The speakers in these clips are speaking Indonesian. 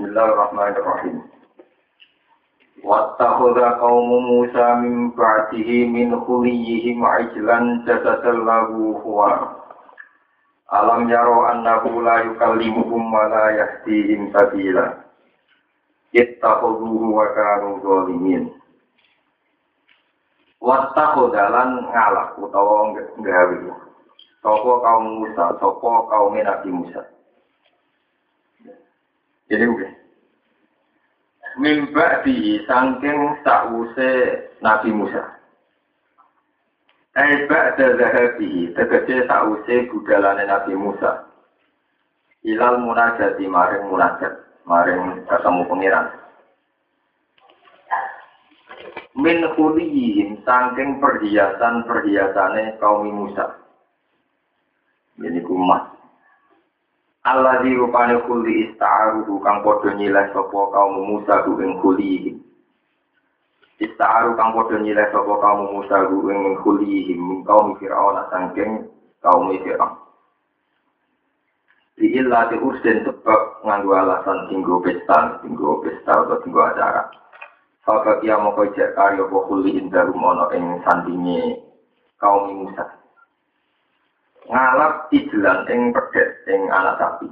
Bismillahirrahmanirrahim. Wattakhadha qaumu Musa min ba'dihi min khuliyihim ijlan jasadan lahu huwa. Alam yaro annahu la yukallimuhum wa la yahdihim sabila. Ittakhadhuhu wa kanu zalimin. Wattakhadha lan ngalak utawa nggawe. Sapa kaum Musa, sapa kaum Nabi Musa. Jadi udah. Mimba di sangking sause Nabi Musa. Eba zahabi tegese sause budalane Nabi Musa. Ilal munajati maring munajat, maring ketemu pengiran. Min khuliyihim sangking perhiasan-perhiasane kaum Musa. Ini kumat. Allah di rupane kuli istaaru kang padha nyilek sapa kaum Musa ing kuli iki. Istaaru kang padha nyilek sapa kaum Musa ing kuli iki kaum Firaun sangking kaum Firaun. Di ilah di ursin tebak nganggu alasan tinggu pesta, tinggu pesta atau tinggu acara. Fakat ia mau kejar karyo kuli indah rumono ing sandingi kaum Musa. Ngalap ijlan ing pedet ing anak sapi.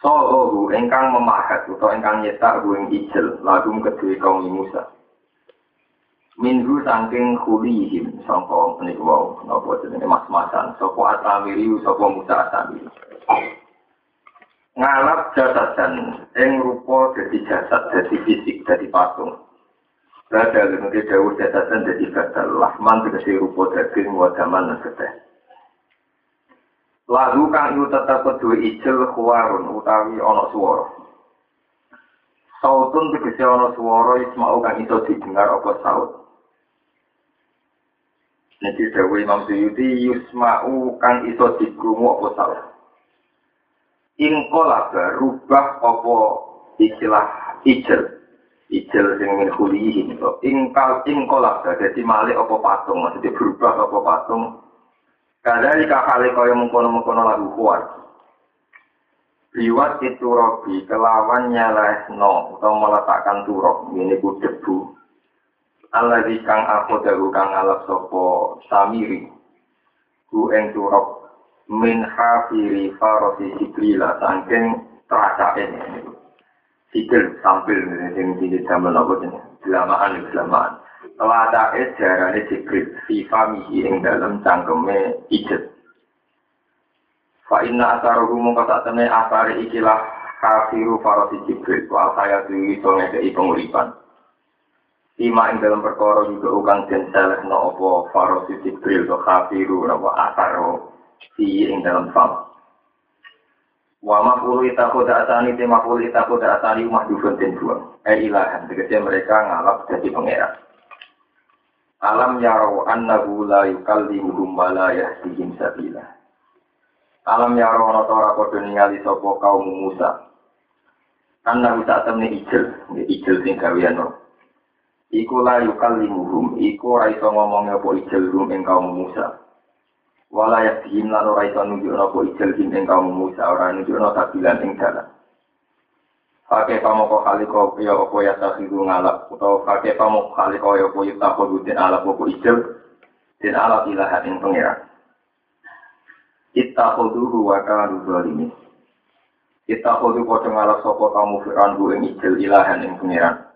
Sohu ingkang memahat atau ingkang nyetak ing ijel lagum kedua kaum Musa. Minhu saking kulihim sangka menika wau napa jenenge mas-masan sapa atamiri sapa Musa atamiri. Ngalap jasadan ing rupa dadi jasad dadi fisik dadi patung. Rada lengke dawuh datatan dadi batal lahman tegesi rupa daging wa dan keteh. Lalu kang yu tetap kedua ijel kuwarun utawi ono suara. Sautun tegesi ono suara ismau kang iso didengar apa saut. Nanti dawuh imam suyuti yusmau kang iso digungu apa saut. Ingkola berubah apa istilah ijel. Ijel sing min khulihi ing kal ing kolaba dadi malih apa patung maksudnya berubah apa patung Kadari kakale kaya mengkono-mengkono lagu kuat. Liwat itu robi kelawan no atau meletakkan turok ini ku debu. Allah kang aku dahu kang alap sopo samiri. Ku eng turok min hafiri farosi sibrila sangking terasa ini. Sikil sampil ini di zaman apa jenis. Selamaan, selamaan. Telatake jarane Jibril fi famihi ing dalam cangkeme ijet. Fa inna asaruhu mongko sak temne asare ikilah kafiru farasi Jibril wa saya tuwi iso ngekei penguripan. Ima ing dalam perkara juga ukang den no opo farasi Jibril to kafiru napa asaro fi ing dalam fam. Wa mafulu itaku asani te mafulu itaku asani mahdufun den dua. Eh ilahan, tegese mereka ngalap jadi pangeran. Alam yarau annahu la yukallimuhum wa la yahdihim sabila. Alam yarau ana ora padha ningali sapa kaum Musa. Annahu tak temne ijel, ijel sing gawean Iku la yukallimuhum, iku ora iso ngomong ijel rum ing kaum Musa. Wala yahdihim lan ora iso nunjukno apa ijel ing kaum Musa, ora nunjukno sabilan ing dalan. Pakai pamoko kaliko ya opo ya takhiru ngalap atau pakai pamoko kaliko ya opo yutako lutin alap opo ijel dan alap ilahat yang pengiran. Kita khuduhu wa kanu zalimin. Kita khudu kocong ngalap sopo kamu firan bu ing ijel ilahan yang pengiran.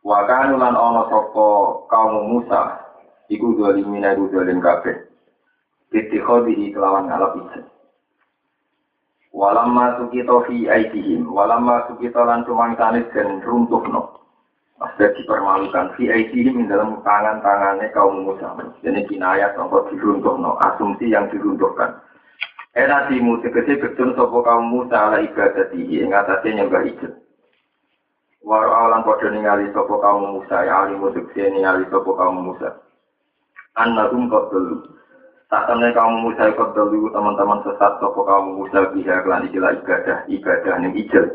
Wa kanu lan ono sopo kamu Musa iku zalimin iku zalim kabeh. Titikodi kelawan ngalap ijel. Walam masuk kita fi aidihim, walam masuk kita lan tanis dan runtuh no. Maksudnya dipermalukan fi aidihim dalam tangan-tangannya kaum Musa. Jadi kinayah contoh diruntuh no, asumsi yang diruntuhkan. Era timu tegese betul sopo kaum Musa ala ibadatihi ing atasnya nyembah ijat. Waro alam padha ningali sopo kaum Musa ya alimu tegese ningali sopo kaum Musa. Annahum qadlu Tak temen kamu Musa ikut dulu teman-teman sesat sopo kamu Musa bisa kelan istilah ibadah ibadah nih ijel.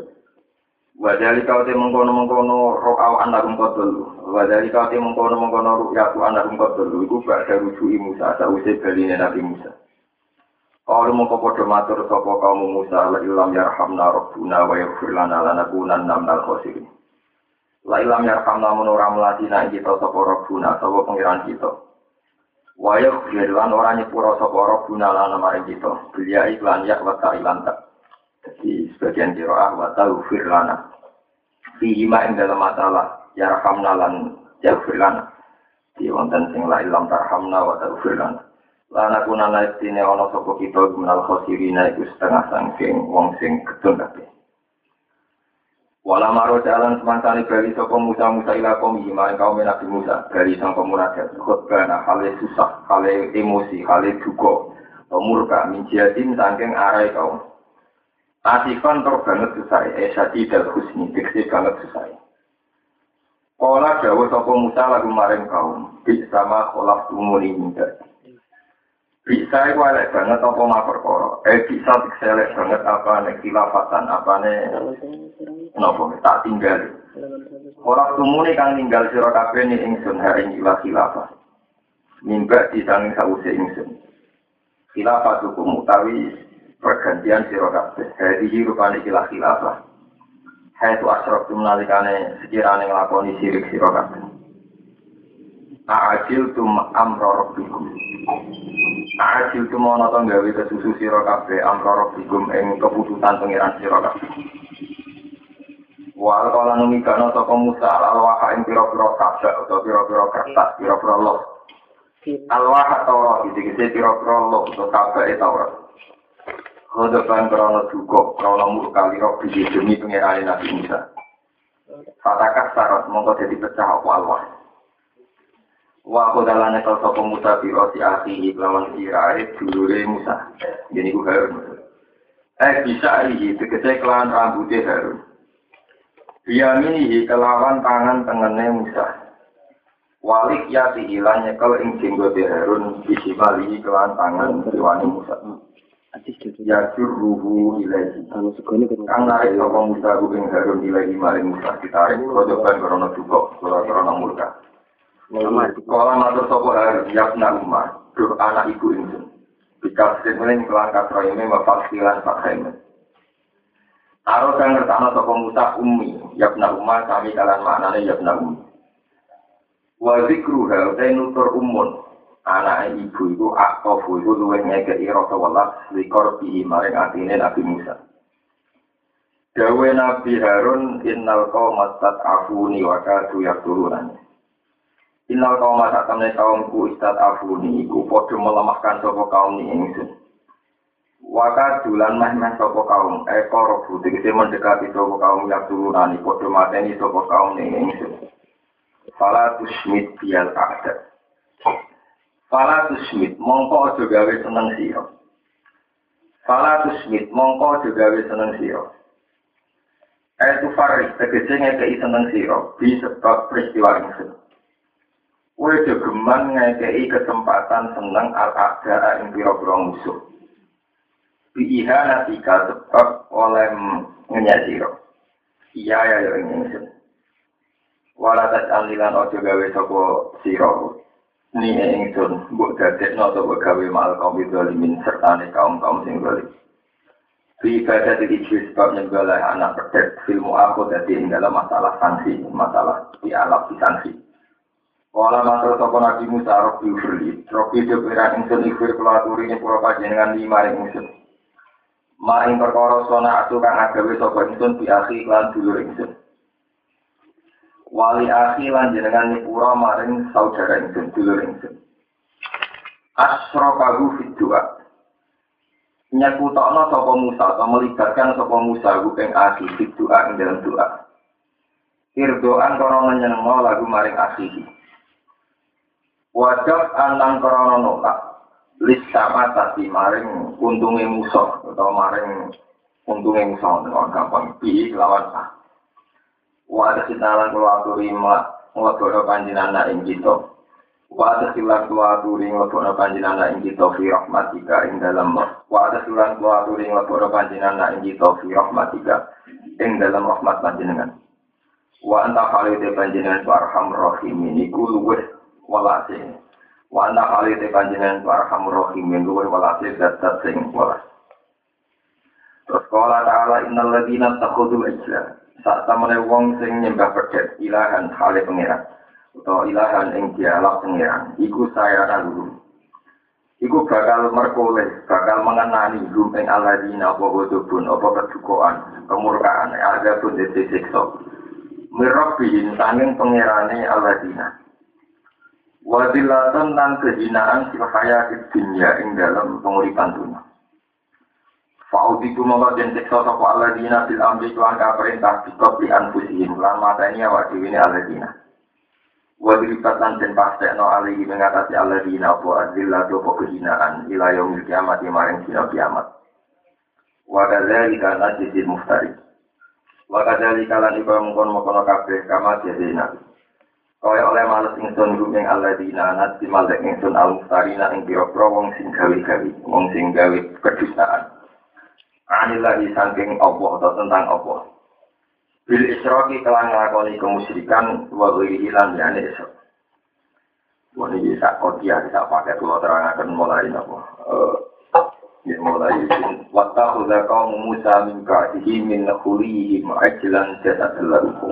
Wadali kau te mengkono mengkono rokaw anda rumput dulu. Wadali kau te mengkono mengkono rukyatu anda rumput dulu. Iku gak ada rujuk Musa usai beli Nabi Musa. Kalau mau podo matur sopo kaum Musa la ilam yarhamna rabbuna wa yaghfir lana lanakunanna minal khosirin. La ilam yarhamna menurah meladina kita sopo rabbuna sopo pengiran kita. Wa yaghfir lan ora nyepuro sopo rabbuna lana maring kita. Belia iklan yak wa ilan tak. Jadi sebagian kiroah wa taghfir lana. Fihima ing dalam masalah yarhamna lan yaghfir lana. Di wonten sing la ilam tarhamna wa taghfir lana. Lana kuna naitine ono sapa kita minal khosirina iku setengah sangking wong sing ketun kabeh. Wala maro jalan semangkane bali sapa Musa Musa ila kaum iman kaum Nabi Musa. Dari sang pemunajat khotbah hale susah hale emosi hale duka. Murka minjiatin sangking arai kaum. Asifan tor banget susah eh sati husni dikse banget susah. Kala dawa sapa Musa lagu maring kaum Bis sama kolaf tumuni minta bisa itu elek banget apa mah perkara. Eh bisa elek banget apa nih kilafatan apa nih nopo tak tinggal. Orang tumuni kang tinggal sira kabeh ning ingsun hari ilah khilafah. Mimba disanging sause ingsun. Khilafah hukum utawi pergantian sira kabeh. Hadi rupane ilah khilafah. Hai tu asrok nalikane sekirane nglakoni sirik sira kabeh. A'ajil tum amra rabbikum. Asil tumono to gawe kesusu sira kabeh amrara bikum ing keputusan pengiran sira kabeh. Wal kala numi kana saka Musa alwaha ing pira-pira kabeh utawa pira-pira kertas, pira-pira log. Alwaha Taurat iki kese pira-pira log utawa kabeh Taurat. Hodokan krono duka, krono murka liro biji demi pengiran Nabi Musa. Fatakas sarot mongko jadi pecah apa alwah. Wa aku dalane kal sapa Musa bi roti akhi lawan sirae dulure Musa. Jadi ku Harun. Eh bisa iki tegese kelawan rambutnya Harun. Biyamini kelawan tangan tengene Musa. Walik ya hilang nyekel ing jenggote Harun bisi bali kelawan tangan siwani Musa. Ya ruhu ilahi. Kang narik sapa Musa ing Harun ilahi maring Musa ditarik kodokan krana duka, krana murka. Kala matur sapa hari yakna umar, duh anak ibu ingsun. Bika semen kelangkat roime mafasilan fakhaime. Aro kang ngertana sapa Musa ummi, yakna umar kami kalan maknane yakna ummi. Wa zikru hal nutur umun. Anak ibu itu aktofu itu luwih ngekei rasa welas likor bihi maring atine Nabi Musa. Dawe Nabi Harun innal qawmat afuni wa kadu yakulunani. Innal kaum sak temne kaumku istat afuni iku padha melemahkan sapa kaum ni ingsun. Waka dulan meh meh sapa kaum eko robu tegese mendekati sapa kaum yak turunani padha mateni sapa kaum ni ingsun. Fala tusmit bial ada. Fala tusmit mongko aja gawe seneng sira. Fala tusmit mongko aja gawe seneng sira. Ayat farik tegese ngekei seneng sira bi sebab peristiwa ingsun. Kue jogeman ngekei kesempatan seneng al-ada ing pira-pira musuh. Biiha natika sebab oleh ngenyasiro. Iya ya ya ingin Walatat alilan ojo gawe sopo siro. Ni ingsun mbok dadekno sapa gawe mal kaum serta kaum kaum sing zalim. Di ibadah di sebab nyembelih anak pedet filmu aku ing dalam masalah sanksi, masalah di alam di sanksi. Wala matur sapa Nabi Musa Rabbi Firli, Rabbi Jabira ingsun ikhfir kula aturi ing pura panjenengan lima ing ingsun. Ma ing perkara sona atu kang agawe sapa ingsun bi akhi lan dulur ingsun. Wali akhi lan jenengan nyepura maring saudara ingsun dulur ingsun. Asrokahu fit doa. Nyakutokno sapa Musa atau melibatkan sapa Musa ing akhi fit doa ing dalam doa. Irdoan korona nyenengno lagu maring akhihi. Wajab alang krono nolak sama tadi maring untungnya musuh atau maring untungnya musuh dengan gampang bi lawan a. Wadah sinalan kula aturi nglebono panjenengan ing kita. Wadah silang kula aturi nglebono panjenengan ing kita fi rahmatika ing dalam wadah silang kula aturi nglebono panjenengan ing kita fi rahmatika ing dalam rahmat panjenengan. Wa anta khalide panjenengan warham rahim ini luweh walase Wa anta kali te panjenengan ku arhamur rahimin luwe walase dat sing welas. Terus kala ta'ala innal ladina takhudul ijla. Saat tamane wong sing nyembah pedet ilahan hale pangeran. Utawa ilahan ing dialog pangeran. Iku saya dulu. Iku bakal merkoleh, bakal mengenani hum ing aladina apa godobun, apa kedukoan, kemurkaan, ada pun disiksa. Mirabbihin sanging pangerane aladina. Wadilatan dan kehinaan fil hayatid dunya ing dalam penguripan dunia. Fa'udiku mongko den siksa sapa alladzina fil amri kelan perintah bikop li anfusihim lan mateni awak dhewe ne alladzina. Wa diribat lan den pastekno alihi mengatasi alladzina apa azillah apa kehinaan ila yaumil kiamat maring dina kiamat. Wa kadzalika najzil muftari. Wa kadzalika lan iku mongkon mongkon kabeh kama jadina. Kaya oleh males ingsun rumeng alladzina nasi malek ingsun al-muftarina ing pira-pira wong sing gawe-gawe, wong sing gawe kedustaan. anilahi saking Allah atau tentang Allah. Bil isroki kelang ngelakoni kemusyrikan wa ghairi lan yani isrok. Wah ini bisa kodia, bisa pakai pulau terangkan mulai apa. Ya mulai Wata udah kau Musa min ka'dihi min khulihi ma'ajilan jasad lahu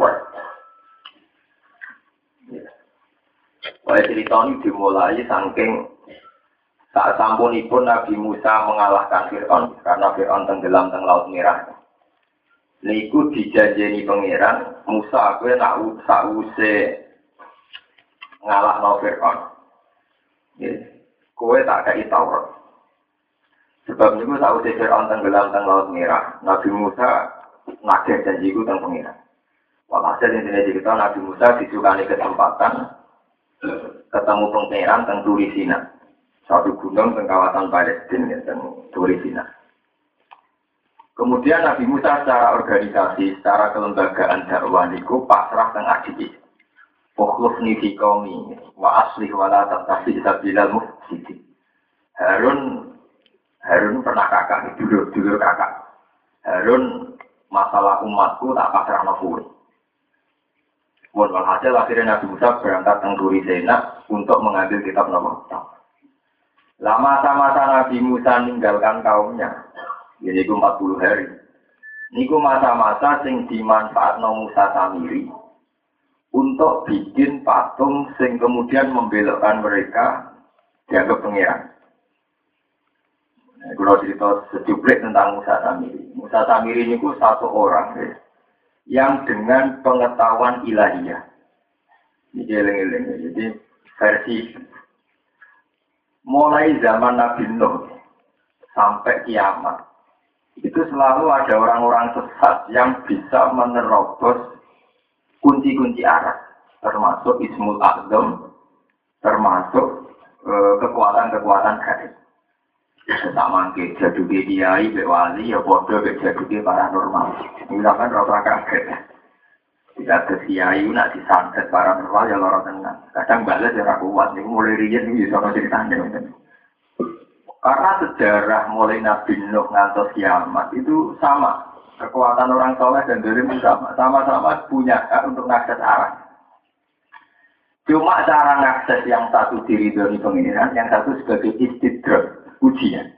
Wah cerita ini dimulai saking saat sampunipun Nabi Musa mengalahkan Fir'aun karena Fir'aun tenggelam teng Laut Merah. Niku dijanjeni pangeran Musa gue nak sause ngalah no Fir'aun. Kue tak kayak Taurat. Sebab niku sause Fir'aun tenggelam teng Laut Merah. Nabi Musa nagih janjiku teng pangeran. Walhasil intinya cerita Nabi Musa disukani kesempatan ketemu pangeran teng Turisina satu gunung di kawasan Palestina dan Turisina. Kemudian Nabi Musa secara organisasi, secara kelembagaan dakwah niku pasrah teng adik. Fokus fi qaumi wa asli wala tatafi sabilal mufsidi. Harun Harun pernah kakak, dulu dulu kakak. Harun masalah umatku tak pasrah nafuri. Mohon walhasil akhirnya Nabi Musa berangkat ke Turisina untuk mengambil kitab Nabi Lama masa-masa Nabi Musa meninggalkan kaumnya, ini ku 40 hari. Niku masa-masa sing dimanfaatno Musa Samiri untuk bikin patung sing kemudian membelokkan mereka dianggap pengiran. Nah, kalau cerita sejumlah tentang Musa Samiri. Musa Samiri ini satu orang ya, yang dengan pengetahuan ilahiyah. Ini eling-eling. Jadi versi mulai zaman Nabi Nuh sampai kiamat itu selalu ada orang-orang sesat yang bisa menerobos kunci-kunci arah termasuk Ismul Azam termasuk kekuatan kekuatan-kekuatan gaib tak mangke jaduke kiai be wali ya padha be jaduke paranormal misalkan ora kaget tidak ada kiai nak disantet para normal ya lorong tenang. Kadang balas ya kuat nih mulai riyen nih bisa ceritanya. Karena sejarah mulai Nabi Nuh ngantos kiamat itu sama. Kekuatan orang soleh dan dari sama. Sama-sama punya hak untuk ngakses arah. Cuma cara ngakses yang satu diri dari pengiran, yang satu sebagai istidrak, ujian.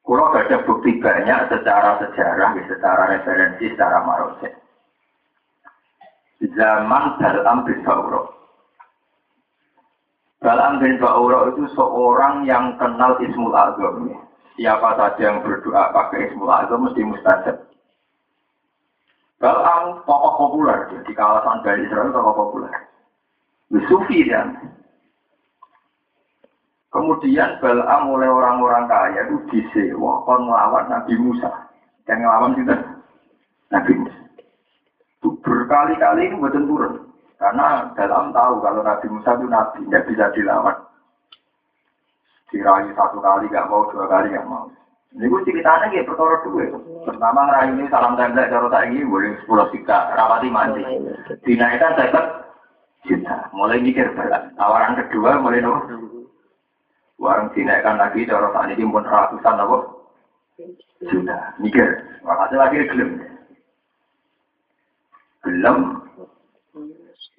Kulo ada bukti banyak secara sejarah, secara referensi, secara marose. Zaman Balam bin Ba'uro. Balam bin Ba'uro itu seorang yang kenal Ismul Azam. Siapa saja yang berdoa pakai Ismul Azam mesti mustajab. Balam tokoh populer di kawasan dari Israel tokoh populer. Sufi dan Kemudian Balaam oleh orang-orang kaya itu disewa kon melawan Nabi Musa. Yang melawan kita Nabi Musa. Itu berkali-kali itu buatan turun. Karena Balaam tahu kalau Nabi Musa itu Nabi, tidak bisa dilawan. Dirayu satu kali gak mau, dua kali gak mau. Ini gue ceritanya kayak perkara dua. Pertama ngerayu ini salam tanda cara tak ini boleh sepuluh juta, rapati mandi. Dinaikkan saya juta. Mulai mikir. Tawaran kedua mulai nopo Warung dinaikkan lagi, cara saat ini pun ratusan apa? Sudah, mikir. Makasih lagi gelem. Gelem.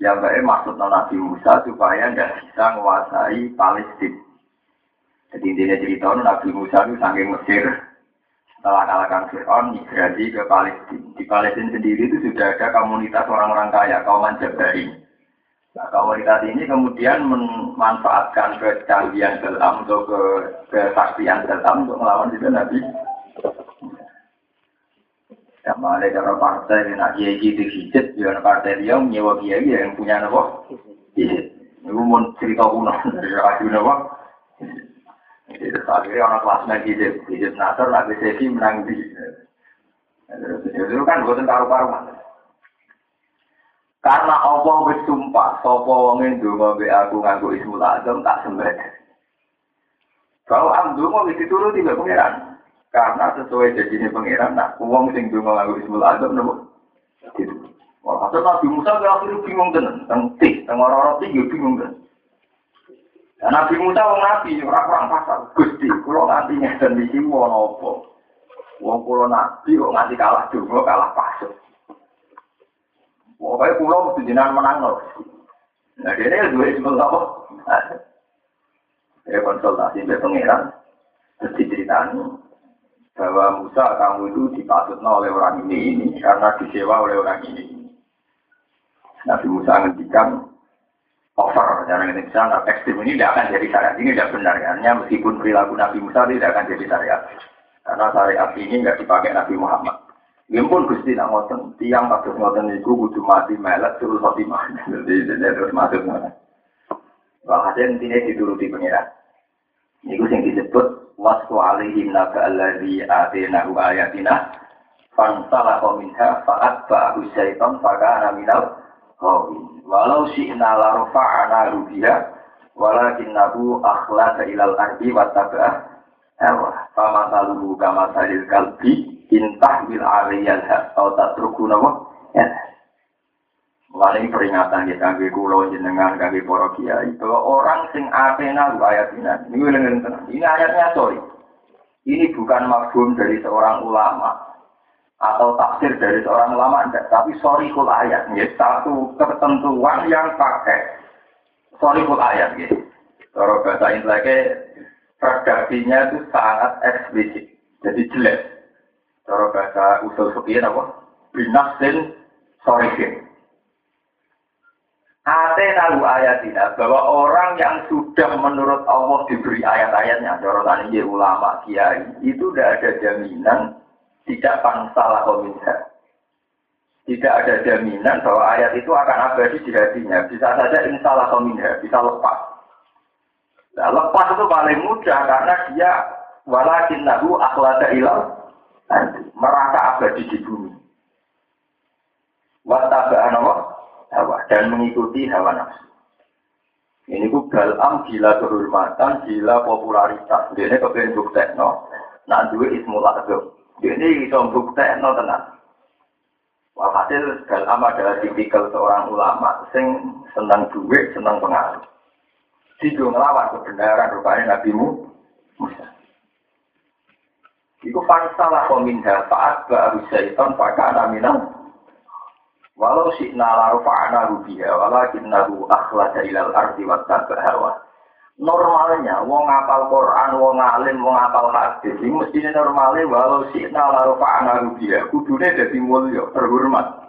Ya mbak maksud Nabi Musa supaya tidak bisa menguasai Palestina. Jadi intinya cerita Nabi Musa itu saking Mesir setelah kalahkan Fir'aun migrasi ke Palestina. Di Palestina sendiri itu sudah ada komunitas orang-orang kaya, kaum Jabari. Nah, komunitas ini kemudian memanfaatkan kecanggihan dalam atau ke kesaktian dalam untuk melawan itu Nabi sama ada cara partai nak kiai gitu hijit, jangan partai dia menyewa kiai yang punya nopo. Hijit. Itu mau cerita kuno dari nopo. Jadi akhirnya orang kelas naik hijit, hijit nasar, nak sesi menang di. Itu kan bukan karu-karuan. Karena Allah bersumpah, sopo wongin dungo be aku nganggo ismul azam tak sembah. Kalau am dungo itu turun tiba pengiran. Karena sesuai ini pangeran, nah uang sing dungo nganggo Ismul Azam nopo. Gitu. Wah, hasil Nabi Musa ke akhirnya bingung tenan, teng tih, teng orang-orang tinggi bingung tenan. Dan Nabi Musa wong Nabi orang kurang pasal. Gusti, kalau dan di sini wong apa? Wong kulo Nabi kok nganti kalah dungo kalah pasal. Pokoknya kulo mesti jenengan menang loh. Nah, dia ini dua Ismul apa? Ya konsultasi dengan pangeran. Terus diceritani, bahwa Musa kamu itu dipasutnya oleh orang ini ini karena disewa oleh orang ini. Nabi Musa ngendikan over cara Indonesia nah, ekstrim ini tidak akan jadi syariat ini tidak benar ya. meskipun perilaku Nabi Musa tidak akan jadi syariat karena syariat ini nggak dipakai Nabi Muhammad. Ini pun gusti nak ngoten tiang kados ngoten itu kudu mati melet terus mati mati jadi terus masuk mana. Walhasil intinya dituruti. Ini yang disebut wasku alaihim naga alladhi atenahu ayatina fansalah minha fa'at ba'ahu syaitan fakana minal ghawin walau syi'na la rufa'ana rubiha walakinnahu akhlasa ilal ardi wattaba'ah hawa fama taluhu kama salil kalbi intah bil aliyal atau tak nawa ya Mulai peringatan kita kangge kulo jenengan para kiai bahwa orang sing atena lu ayatina. Ini Ini ayatnya sorry. Ini bukan mafhum dari seorang ulama atau tafsir dari seorang ulama enggak, tapi sorry ayat ya, satu ketentuan yang pakai sorry ayat gitu. Kalau bahasa Indonesia redaksinya itu sangat eksplisit, jadi jelas. Kalau bahasa usul fikih apa? Binasin sorry Ate tahu ayatina bahwa orang yang sudah menurut Allah diberi ayat-ayatnya, dorotan ini ulama kiai, itu tidak ada jaminan tidak komentar. Tidak ada jaminan bahwa ayat itu akan abadi di hatinya. Bisa saja insalah bisa lepas. Nah, lepas itu paling mudah karena dia walakin nahu akhlada ilal merasa abadi di bumi. Wattaba'an hawa dan mengikuti hawa nafsu. Ini ku balam gila kehormatan, gila popularitas. Dia ini kepengen bukti, no. Nah, dua ismul. Dia ini bisa bukti, no, tenang. Walhasil, balam adalah tipikal seorang ulama, sing senang duit, senang pengaruh. Dia ngelawan kebenaran rupanya Nabi Musa. Iku fansalah pemindah faat baru syaitan pakana minam Walau si nalaru fa'ana rubiha, walakin nahu akhlada ilal ardi wa hawa. Normalnya, wong ngapal Quran, wong alim, wong ngapal hadis, ini mestinya normalnya walau si nalaru fa'ana rubiha, kudune jadi mulia, terhormat.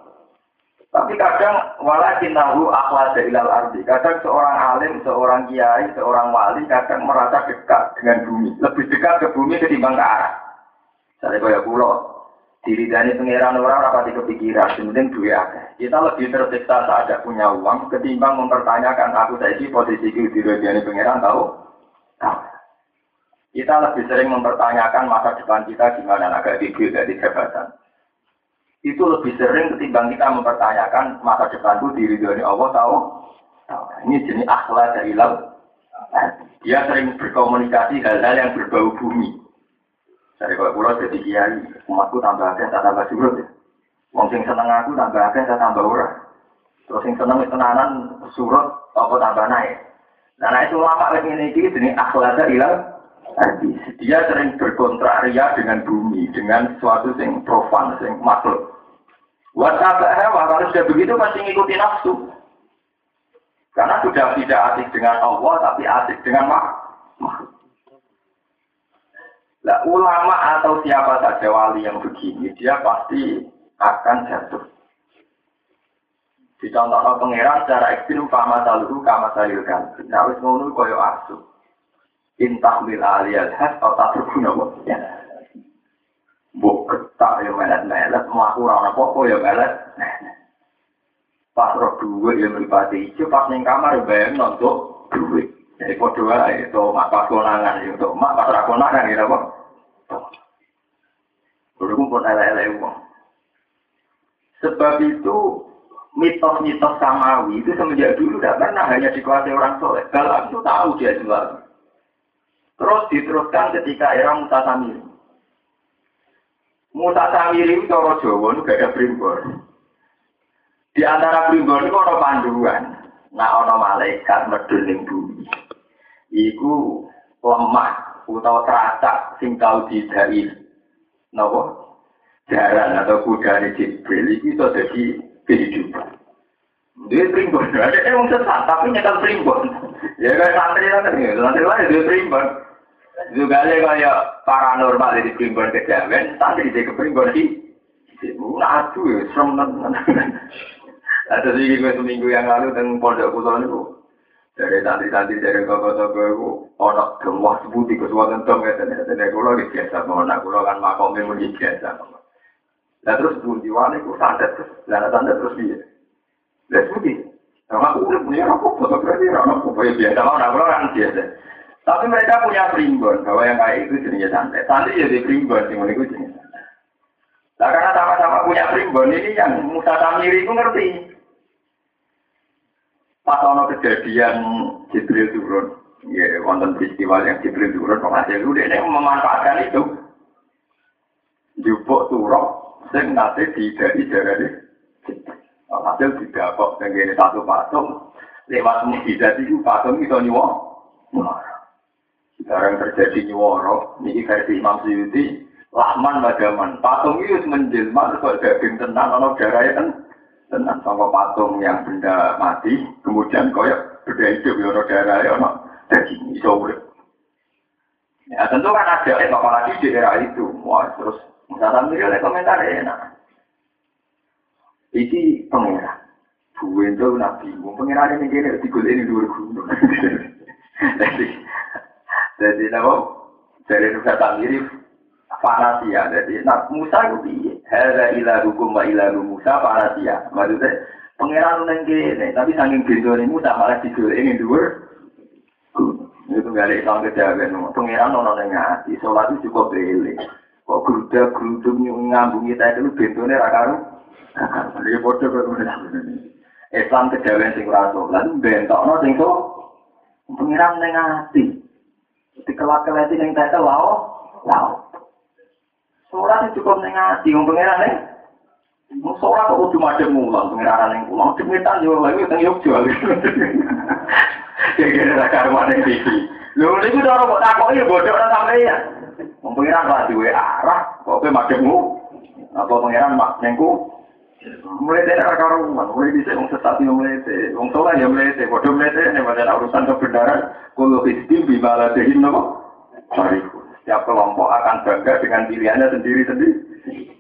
Tapi kadang walakin nahu akhlada ilal ardi. Kadang seorang alim, seorang kiai, seorang wali kadang merasa dekat dengan bumi. Lebih dekat ke bumi ketimbang ke arah. Saya kaya pulau, diri dari pengiran orang rapati kepikiran, penting dua akeh. Kita lebih tersiksa saat ada punya uang ketimbang mempertanyakan aku tadi posisi di dari pengiran tahu? Tahu. Kita lebih sering mempertanyakan masa depan kita gimana agak gigil dari jabatan. Itu lebih sering ketimbang kita mempertanyakan masa depanku diri dari Allah tahu? Tahu. Ini jenis akhlak dari laut. Dia sering berkomunikasi hal-hal yang berbau bumi. Dari kalau pulau jadi kiai, umatku tambah akeh, tak tambah surut ya. Wong sing seneng aku tambah akeh, tak tambah ora. Terus sing seneng tenanan surut, apa tambah naik. Nah, itu lama lagi ini ini akhlaknya hilang. Dia sering berkontraria dengan bumi, dengan sesuatu yang profan, yang makhluk. Wasabah hewa, kalau sudah begitu pasti ngikutin nafsu. Karena sudah tidak asik dengan Allah, tapi asik dengan makhluk. Nah, ulama atau siapa saja wali yang begini, dia pasti akan jatuh. Dicontohkan pangeran secara ekstrim, kama saluhu, kama salilkan. Nah, wis koyo asu. Intah mil aliyal has, atau terguna ya. Buk ketak ya melet-melet, melaku rana popo ya melet. Pas roh duit yang beripati hijau, pas neng kamar ya bayang nonton duit. Jadi kode wae itu mak pas konangan itu mak pas ra konangan gitu apa. Kulo pun elek-elek uang. Sebab itu mitos-mitos samawi itu semenjak dulu tidak pernah hanya dikuasai orang soleh. Kalau itu tahu dia juga. Terus diteruskan ketika era Musa Samiri. Musa Samiri itu orang Jawa itu gak ada primbon. Di antara primbon itu ada panduan. Nah, ada malaikat medun bumi iku lemah utawa teracak sing tau didai. Napa? Jaran atau kuda di Jibril itu iso dadi kehidupan. Dia primbon, ada yang sesat tapi nyetel primbon. Ya kayak santri lah kan, santri lah dia primbon. Juga ada kayak paranormal di primbon kejawen, santri di primbon di Nah, aduh ya, serem Ada sih gue seminggu yang lalu dengan pondok pulau itu, dari tadi-tadi dari toko-toko itu, orang gemah sebuti ke suatu tentang ya, dan kulo di biasa, mohon aku kan makomnya muni biasa. Nah terus bunyi wani ku santet terus, dan santet terus dia. Lihat sebuti, sama aku udah punya rokok, fotografi rokok, ya biasa, mohon aku kan biasa. Tapi mereka punya primbon, bahwa yang kayak itu jenisnya santet. Santet jadi primbon, sih itu jenis Nah karena sama-sama punya primbon, ini yang Musa Tamiri itu ngerti. Pas ono kejadian Jibril turun, ya wonten peristiwa yang Jibril turun, penghasil itu dia memanfaatkan itu. Jupuk turun, sing nanti tidak deh. Hasil tidak kok tenggine satu patung, lewat mukjizat itu patung itu nyuwok. Sekarang terjadi nyuworo, ini versi Imam Syuuti, Lahman Madaman, patung itu menjelma, terus daging tenang, ono darahnya kan tenang sama patung yang benda mati, kemudian koyok benda hidup ya ono darah ya ono daging urip. Ya tentu kan ada eh apalagi di era itu. Wah, terus misalnya oleh komentar enak. Iki pengira. Buwe itu nabi, mau pengira ini gini, tiga ini dua gunung. Jadi, jadi nama dari Nusa Tamiri fanasia. Jadi, nah Musa itu piye? Hada ila hukum wa ila Musa fanasia. Maksudnya, pangeran neng kene, tapi saking bendone Musa malah tidur ini dua. Itu gak ada Islam kejawen. Pangeran ono neng hati, sholat itu cukup beli. Kok geruda geruduk ngambung kita itu bendone rakaru. Dia bodoh Islam kejawen sing ora sholat, bentokno sing so. Pangeran neng hati. Dikelak-kelati neng tete lao, lao. Sholat cukup ning ati wong pangeran ning. Mau sholat kok kudu madhep mulang pangeran ning kula. Cemetan yo lagi teng Yogyo. Ya kira ra karuan ning iki. Lho niku ora kok takoki bodoh ora sampeyan. Wong pangeran lah duwe arah kok kowe madhepmu. Apa pangeran mak nengku mulai dari karuan, mulai bisa wong sesat mulai dari wong soleh yang mulai dari bodoh mulai nih pada urusan kebenaran, kalau istim bimala dehin nopo, cariku. Setiap kelompok akan bangga dengan pilihannya sendiri-sendiri.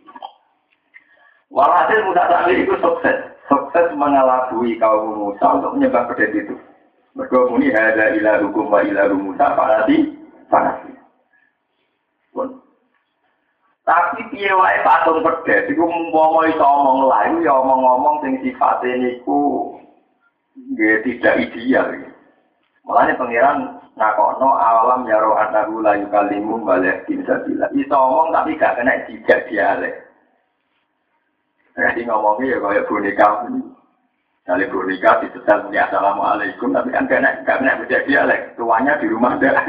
Walhasil Musa Samiri itu sukses. Sukses mengelabui kaum Musa untuk menyembah pedet itu. Mereka muni ada ilah hukum wa ilah Musa panasi panasi. Tapi piye wae patung pedet iku umpama iso omong lain ya omong-omong sing sifate niku nggih tidak ideal. Mulane pangeran nakono alam ya roh anahu la yukalimu balik bisa bila. Itu omong tapi gak kena jika dialek. Jadi ngomongnya ya kayak boneka. Kali boneka disetel punya assalamualaikum tapi kan kena gak kena bisa dialek. Tuanya di rumah dah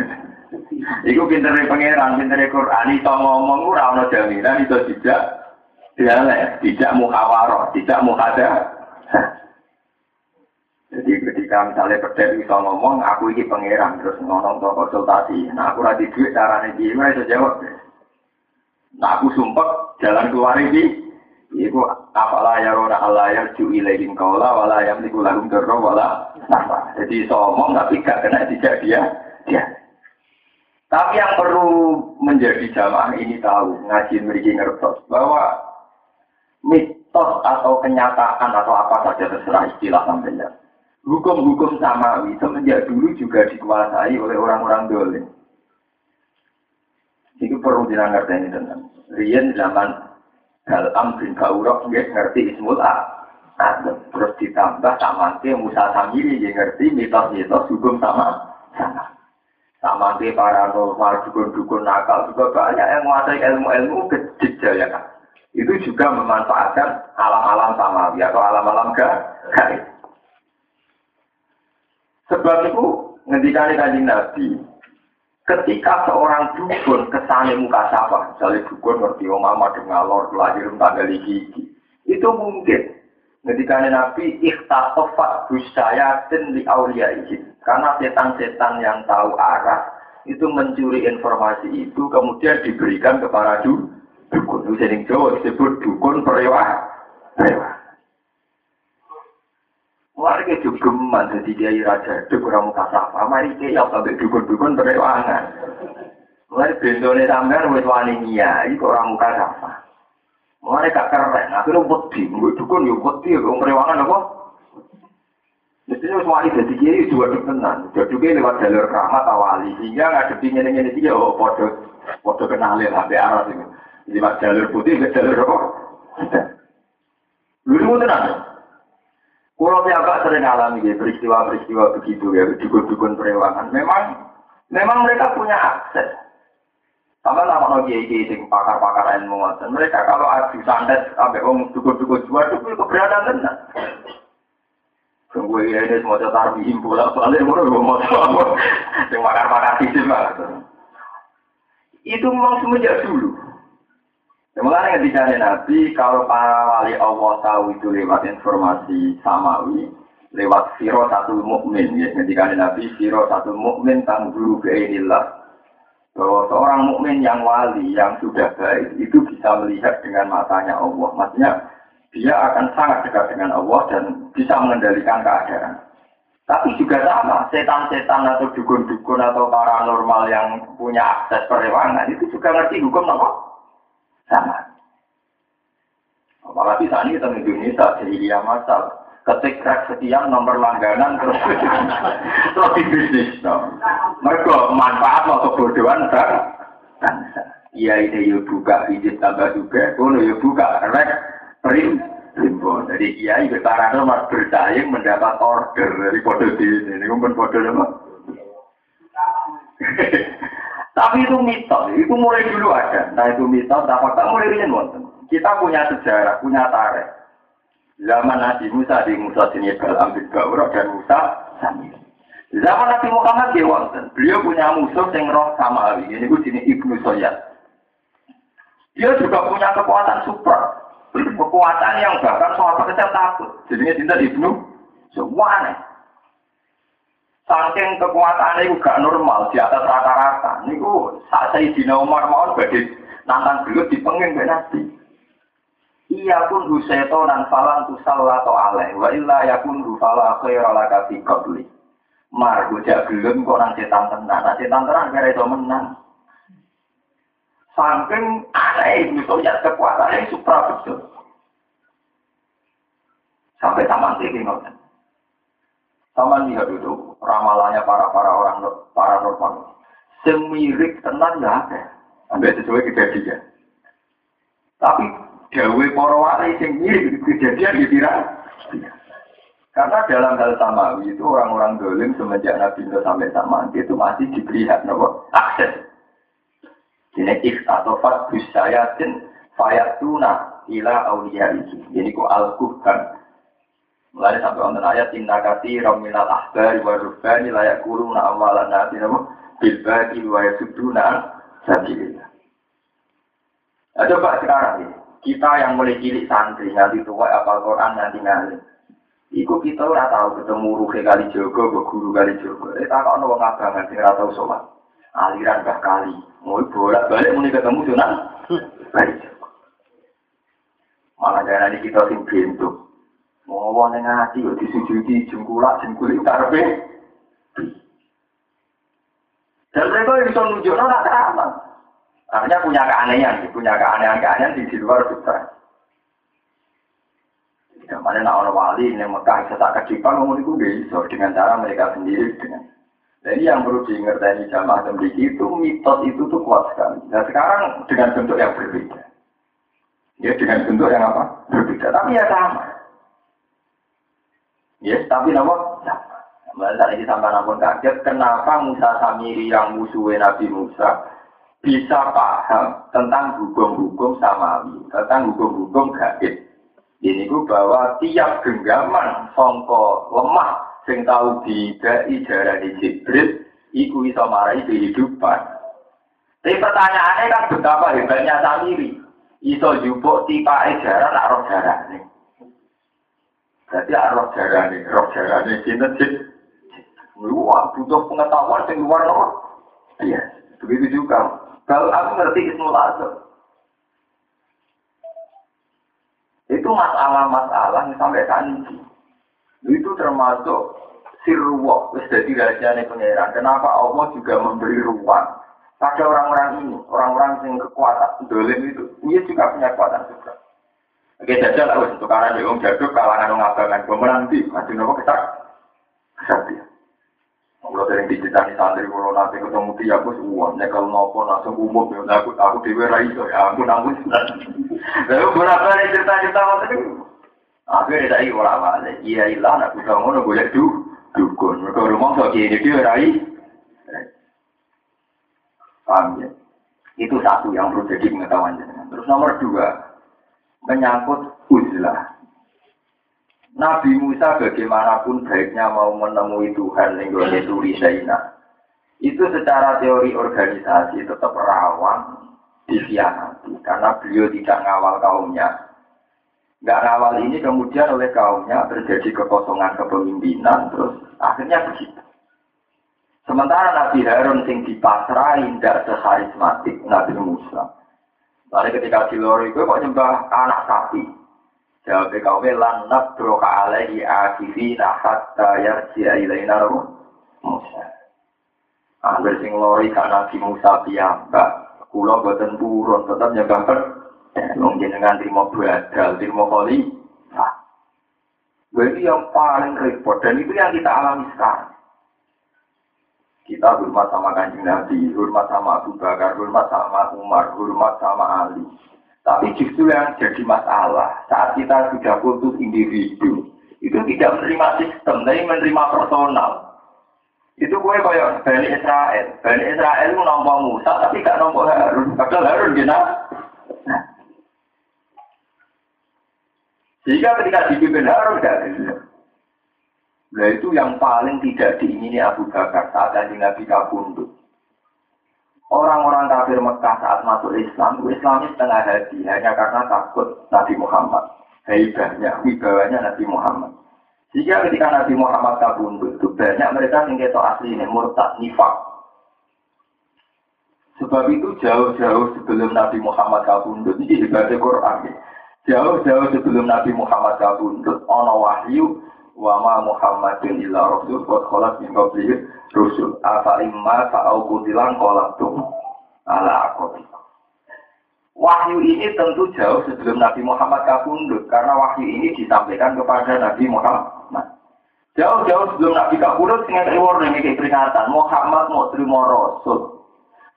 Iku pintere pangeran, pintere Quran, itu ngomong ora ono jaminan itu tidak dialek, tidak muhawarah, tidak muhada. Ketika misalnya berdiri bisa ngomong, aku ini pangeran terus ngomong ke konsultasi. Nah aku lagi duit caranya gimana bisa jawab. Nah aku sumpah jalan keluar ini Iku apalah ya rona Allah ya ju ilaihim kaula wala yang niku lahum darra wala. Jadi somong tapi gak kena tidak dia dia. Tapi yang perlu menjadi jamaah ini tahu ngaji memiliki ngertos bahwa mitos atau kenyataan atau apa saja terserah istilah sampai Hukum-hukum samawi semenjak dulu juga dikuasai oleh orang-orang dolim. Itu perlu dinangerti tentang. Rian zaman Hal amrin kaurok nggak ngerti ismul Adam. Terus ditambah ke Musa Samiri dia ngerti mitos-mitos hukum sama sama. Sama ke paranormal dukun-dukun nakal juga banyak yang menguasai ilmu-ilmu kecil ya kan. Itu juga memanfaatkan alam-alam samawi atau alam-alam gaib. Sebab itu ngendikane kanjeng Nabi, Ketika seorang dukun kesane muka sapa, misalnya dukun ngerti om mama ngalor lahir tanggal gigi, itu mungkin. Ketika Nabi ikhtatofat busayatin di aulia izin. Karena setan-setan yang tahu arah itu mencuri informasi itu kemudian diberikan kepada dukun. Itu sering Jawa disebut dukun perewah. Perewah. Warga jogeman jadi kiai raja itu kurang muka sapa. Mari kiai apa sampai dukun-dukun berewangan. Mulai bendone sampean wis wani ini orang muka sapa. Mulai gak keren, akhirnya wedi, gue dukun yo wedi, gue berewangan apa? Mestinya wis wani jadi kiai juga tenan. Jadi kiai lewat jalur rahmat awali, sehingga ada ini dia, oh podo, podo kenalin sampai arah ini. Lewat jalur putih, ke jalur apa? Lu tenan. Kulo agak sering alami ya peristiwa-peristiwa begitu ya, dukun-dukun perewangan. Memang memang mereka punya akses. Sama sama no kiai sing pakar-pakar ilmu ngoten. Mereka kalau adu santet sampai om dukun-dukun jual itu keberatan tenan. Tunggu ya ini semua cetar bihim bola soalnya mau mau mau sing pakar-pakar sisi banget. Itu memang semenjak dulu. Semuanya ketika Nabi, kalau para wali Allah tahu itu lewat informasi samawi, lewat siro satu mukmin ya ketika Nabi siro satu mukmin tangguru ke inilah bahwa seorang mukmin yang wali yang sudah baik itu bisa melihat dengan matanya Allah. Maksudnya dia akan sangat dekat dengan Allah dan bisa mengendalikan keadaan. Tapi juga sama setan-setan atau dukun-dukun atau paranormal yang punya akses perewangan itu juga ngerti hukum apa sama. Apalagi saat ini kita di Indonesia, jadi dia masal. Ketik crack sekian nomor langganan terus terus di bisnis. No. Mereka manfaat atau kebodohan kan. Iya ini yuk buka izin tambah juga, kono yuk buka rek prim limbo. Jadi iya itu tarana mas bersaing mendapat order dari kode di ini, kumpul kode apa? Tapi itu mitos, itu mulai dulu ada. Nah itu mitos, nah fakta mulai rian wonten. Kita punya sejarah, punya tarikh. Zaman Nabi Musa di Musa sini ambil Gaurah dan Musa Samir. Zaman Nabi Muhammad di wonten. Beliau punya musuh yang roh sama Ini gue sini Ibnu Soyad. Dia juga punya kekuatan super. Kekuatan yang bahkan soal kecil takut. Jadinya cinta Ibnu semua aneh. Saking kekuatannya itu gak normal di atas rata-rata. Niku saat saya di Umar mau bagi nantang beliau di pengin Nabi. Iya pun huseto dan falan tu salah atau aleh. Wa illa ya pun rufala khair ala kasi qabli. Mar bocah gelem kok nang setan tenan. Nah setan tenan kira itu menang. Saking aneh itu ya kekuatannya supra betul. Sampai taman tinggi ngoten. Sama lihat itu ramalannya para para orang para normal. Semirik tenan ya. Sampai sesuai kejadian. Tapi gawe para wali sing mirip kejadian di Karena dalam hal samawi itu orang-orang dolim semenjak Nabi Nuh sampai sama itu masih diberi hak nopo akses. Ini fat busayatin fayatuna ila awliya itu. Ini ku al-kuhkan Mulai sampai wonten ayat inna kati raminal ahbari wa rubani layak kuruna awalan nati nama bilbadi wa yasuduna sabilillah. Nah, coba sekarang ini, kita yang mulai cilik santri, nanti tua apal Quran, nanti ngalim. Iku kita ora tahu ketemu ruhe kali jogo, guru kali jogo. Eh tak ono wong abangan sing ora tau sholat. Aliran bah kali. Mau bolak balik muni ketemu sunan. Baik. Malah jangan kita sing bentuk. Mau wane ngati kok disujudi jengkulak jengkuli karepe. Dan mereka bisa nunjuk nona keramat. Artinya punya keanehan, punya keanehan-keanehan di luar fitrah. Tidak mana nak orang wali yang Mekah sesak kecipan ngomong itu bisa dengan cara mereka sendiri dengan. Jadi yang perlu diingatkan jamaah sendiri itu mitos itu tuh kuat sekali. Dan sekarang dengan bentuk yang berbeda. Ya dengan bentuk yang apa? Berbeda. Tapi ya sama. Ya, tapi nama sama. Saat ini sampai namun kaget, kenapa Musa Samiri yang musuhnya Nabi Musa bisa paham tentang hukum-hukum samawi, tentang hukum-hukum gaib. Ini ku bahwa tiap genggaman songko lemah sing tahu didai di Jibril iku iso marai kehidupan. Tapi pertanyaannya kan betapa hebatnya Samiri. Iso jupuk tipa jarak nak jarak nih. Jadi roh jarak nih, roh nih kita sih. Wah, butuh pengetahuan yang luar luar. Iya, begitu juga. Kalau aku ngerti Ismul Azam. Itu masalah-masalah yang sampai ini. Itu termasuk sirruwah, wis jadi rahasianya pengeran. Kenapa Allah juga memberi ruang pada orang-orang ini, orang-orang yang kekuatan dolim itu, dia juga punya kekuatan juga. Oke, jajal lah, karena dia om jaduk kalangan orang abangan, gue menanti, masih nopo kesak, kesatian. Kalau sering diceritani santri kalau nanti ketemu dia aku semua nyekel nopo langsung umum ya aku aku dewe rai ya aku namun lalu berapa nih cerita cerita waktu itu akhirnya dari orang mana iya ilah aku kamu ngono boleh du dukun. Mereka rumah so ini dia rai. Paham ya? Itu satu yang perlu jadi pengetahuan terus nomor dua menyangkut uzlah Nabi Musa bagaimanapun baiknya mau menemui Tuhan yang turi Itu secara teori organisasi tetap rawan dikhianati karena beliau tidak ngawal kaumnya. Nggak ngawal ini kemudian oleh kaumnya terjadi kekosongan kepemimpinan terus akhirnya begitu. Sementara Nabi Harun sing dipasrahin tidak seharismatik Nabi Musa. Lalu ketika di lori itu kok nyembah anak sapi. Jawab kaum lan nadroka alaihi akifina hatta yarji'a ilaina Musa. Angger sing lori kan Nabi Musa piyambak, kula boten purun tetep nyembah per wong jenengan trimo badal, trimo koli. Nah, ini yang paling repot dan itu yang kita alami sekarang. Kita hormat sama kanjeng Nabi, hormat sama Abu Bakar, hormat sama Umar, hormat sama Ali. Tapi justru yang jadi masalah saat kita sudah putus individu, itu tidak menerima sistem, tapi menerima personal. Itu gue kayak Bani Israel. Bani Israel itu nampak Musa, tapi gak nampak Harun. Padahal Harun gina. Nah. Jika ketika dipimpin Harun gak bisa. Nah itu yang paling tidak diingini Abu Bakar saat Nabi kabundut. Orang-orang kafir Mekah saat masuk Islam, Islam setengah hati hanya karena takut Nabi Muhammad. Hebatnya, wibawanya Nabi Muhammad. Jika ketika Nabi Muhammad kabundut, itu banyak mereka yang keto asli ini, murtad, nifak. Sebab itu jauh-jauh sebelum Nabi Muhammad kabundut, ini ibadah Quran. Jauh-jauh sebelum Nabi Muhammad kabundut, ono wahyu, wama Muhammadin illa rasul qad khalat min qablihi rusul afa imma fa'au kutilan qalatum ala aqabi Wahyu ini tentu jauh sebelum Nabi Muhammad kabundut karena wahyu ini disampaikan kepada Nabi Muhammad. Jauh-jauh sebelum Nabi kabundut dengan warning ini peringatan Muhammad mau terima rasul.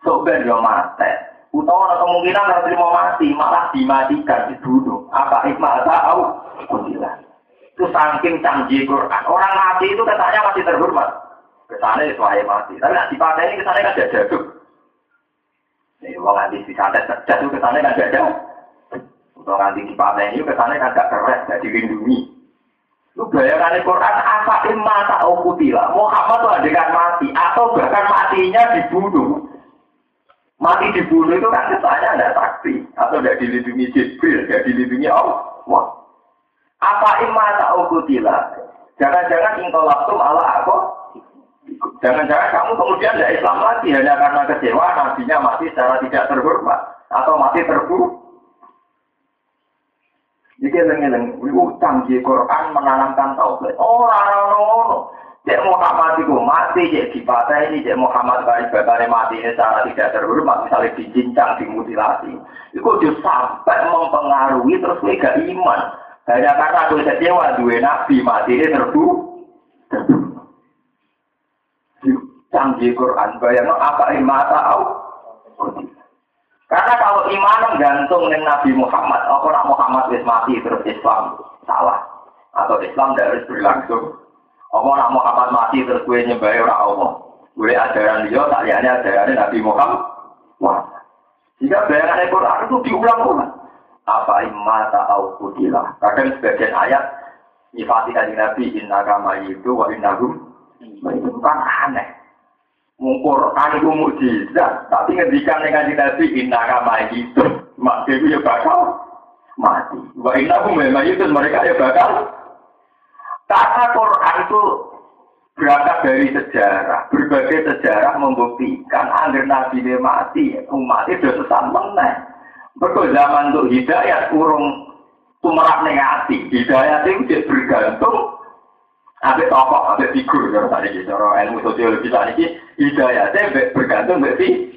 So ben yo mate. Utawa kemungkinan harus terima mati, malah dimatikan dibunuh. Apa ikmah tahu? Kuntilan. Itu saking canggih Quran. Orang mati itu katanya masih terhormat. Ke sana itu saya mati. Tapi nanti pada ini ke sana kan ada jaduk. Ini orang nanti di sana jatuh ke sana kan ada. Untuk nanti di pada ini ke sana kan gak keren, gak dilindungi. Lu bayangkan Quran apa imma tak ukutila. Muhammad tuh adegan mati atau bahkan matinya dibunuh. Mati dibunuh itu kan kesannya ada saksi atau tidak dilindungi Jibril, tidak dilindungi Allah. Apa imma ta'ukutila? Jangan-jangan ingkolaktum ala aku? Jangan-jangan kamu kemudian tidak Islam lagi hanya karena kecewa nabinya mati secara tidak terhormat atau mati terburuk. Iki lengen iku canggih Quran menanamkan tauhid. Ora ono ngono. Cek Muhammad itu mati, cek ini, cek Muhammad kali bakare mati ini secara tidak terhormat, misalnya dicincang, dimutilasi. Itu justru sampai mempengaruhi terus gak iman. Hanya karena gue kecewa, dua nabi mati ini terbunuh. Canggih Quran, bayang apa iman tahu? Karena kalau iman gantung dengan Nabi Muhammad, apa nak Muhammad wis mati terus Islam salah atau Islam tidak harus berlangsung. Apa nak Muhammad mati terus gue nyembah orang Allah. Gue ajaran dia, tak lihatnya ajaran Nabi Muhammad. Wah. Jika bayangan Quran itu diulang-ulang. Apa imata au kutilah. Kadang sebagian ayat nyifati dari Nabi inna kama itu wa innahum itu kan aneh. Mungkur kan itu mujizat, tapi ngendikan dengan Nabi inna kama itu, mak itu ya bakal mati. Wa innahum memang itu mereka ya bakal. Kata Quran itu berangkat dari sejarah, berbagai sejarah membuktikan agar Nabi dia mati, umat itu sesat meneh. Betul zaman untuk hidayat urung tumerak negatif, hidayat itu bergantung Ada tokoh, ada figur, kalau tadi gitu, cara ilmu sosiologi tadi hidayatnya bergantung berarti.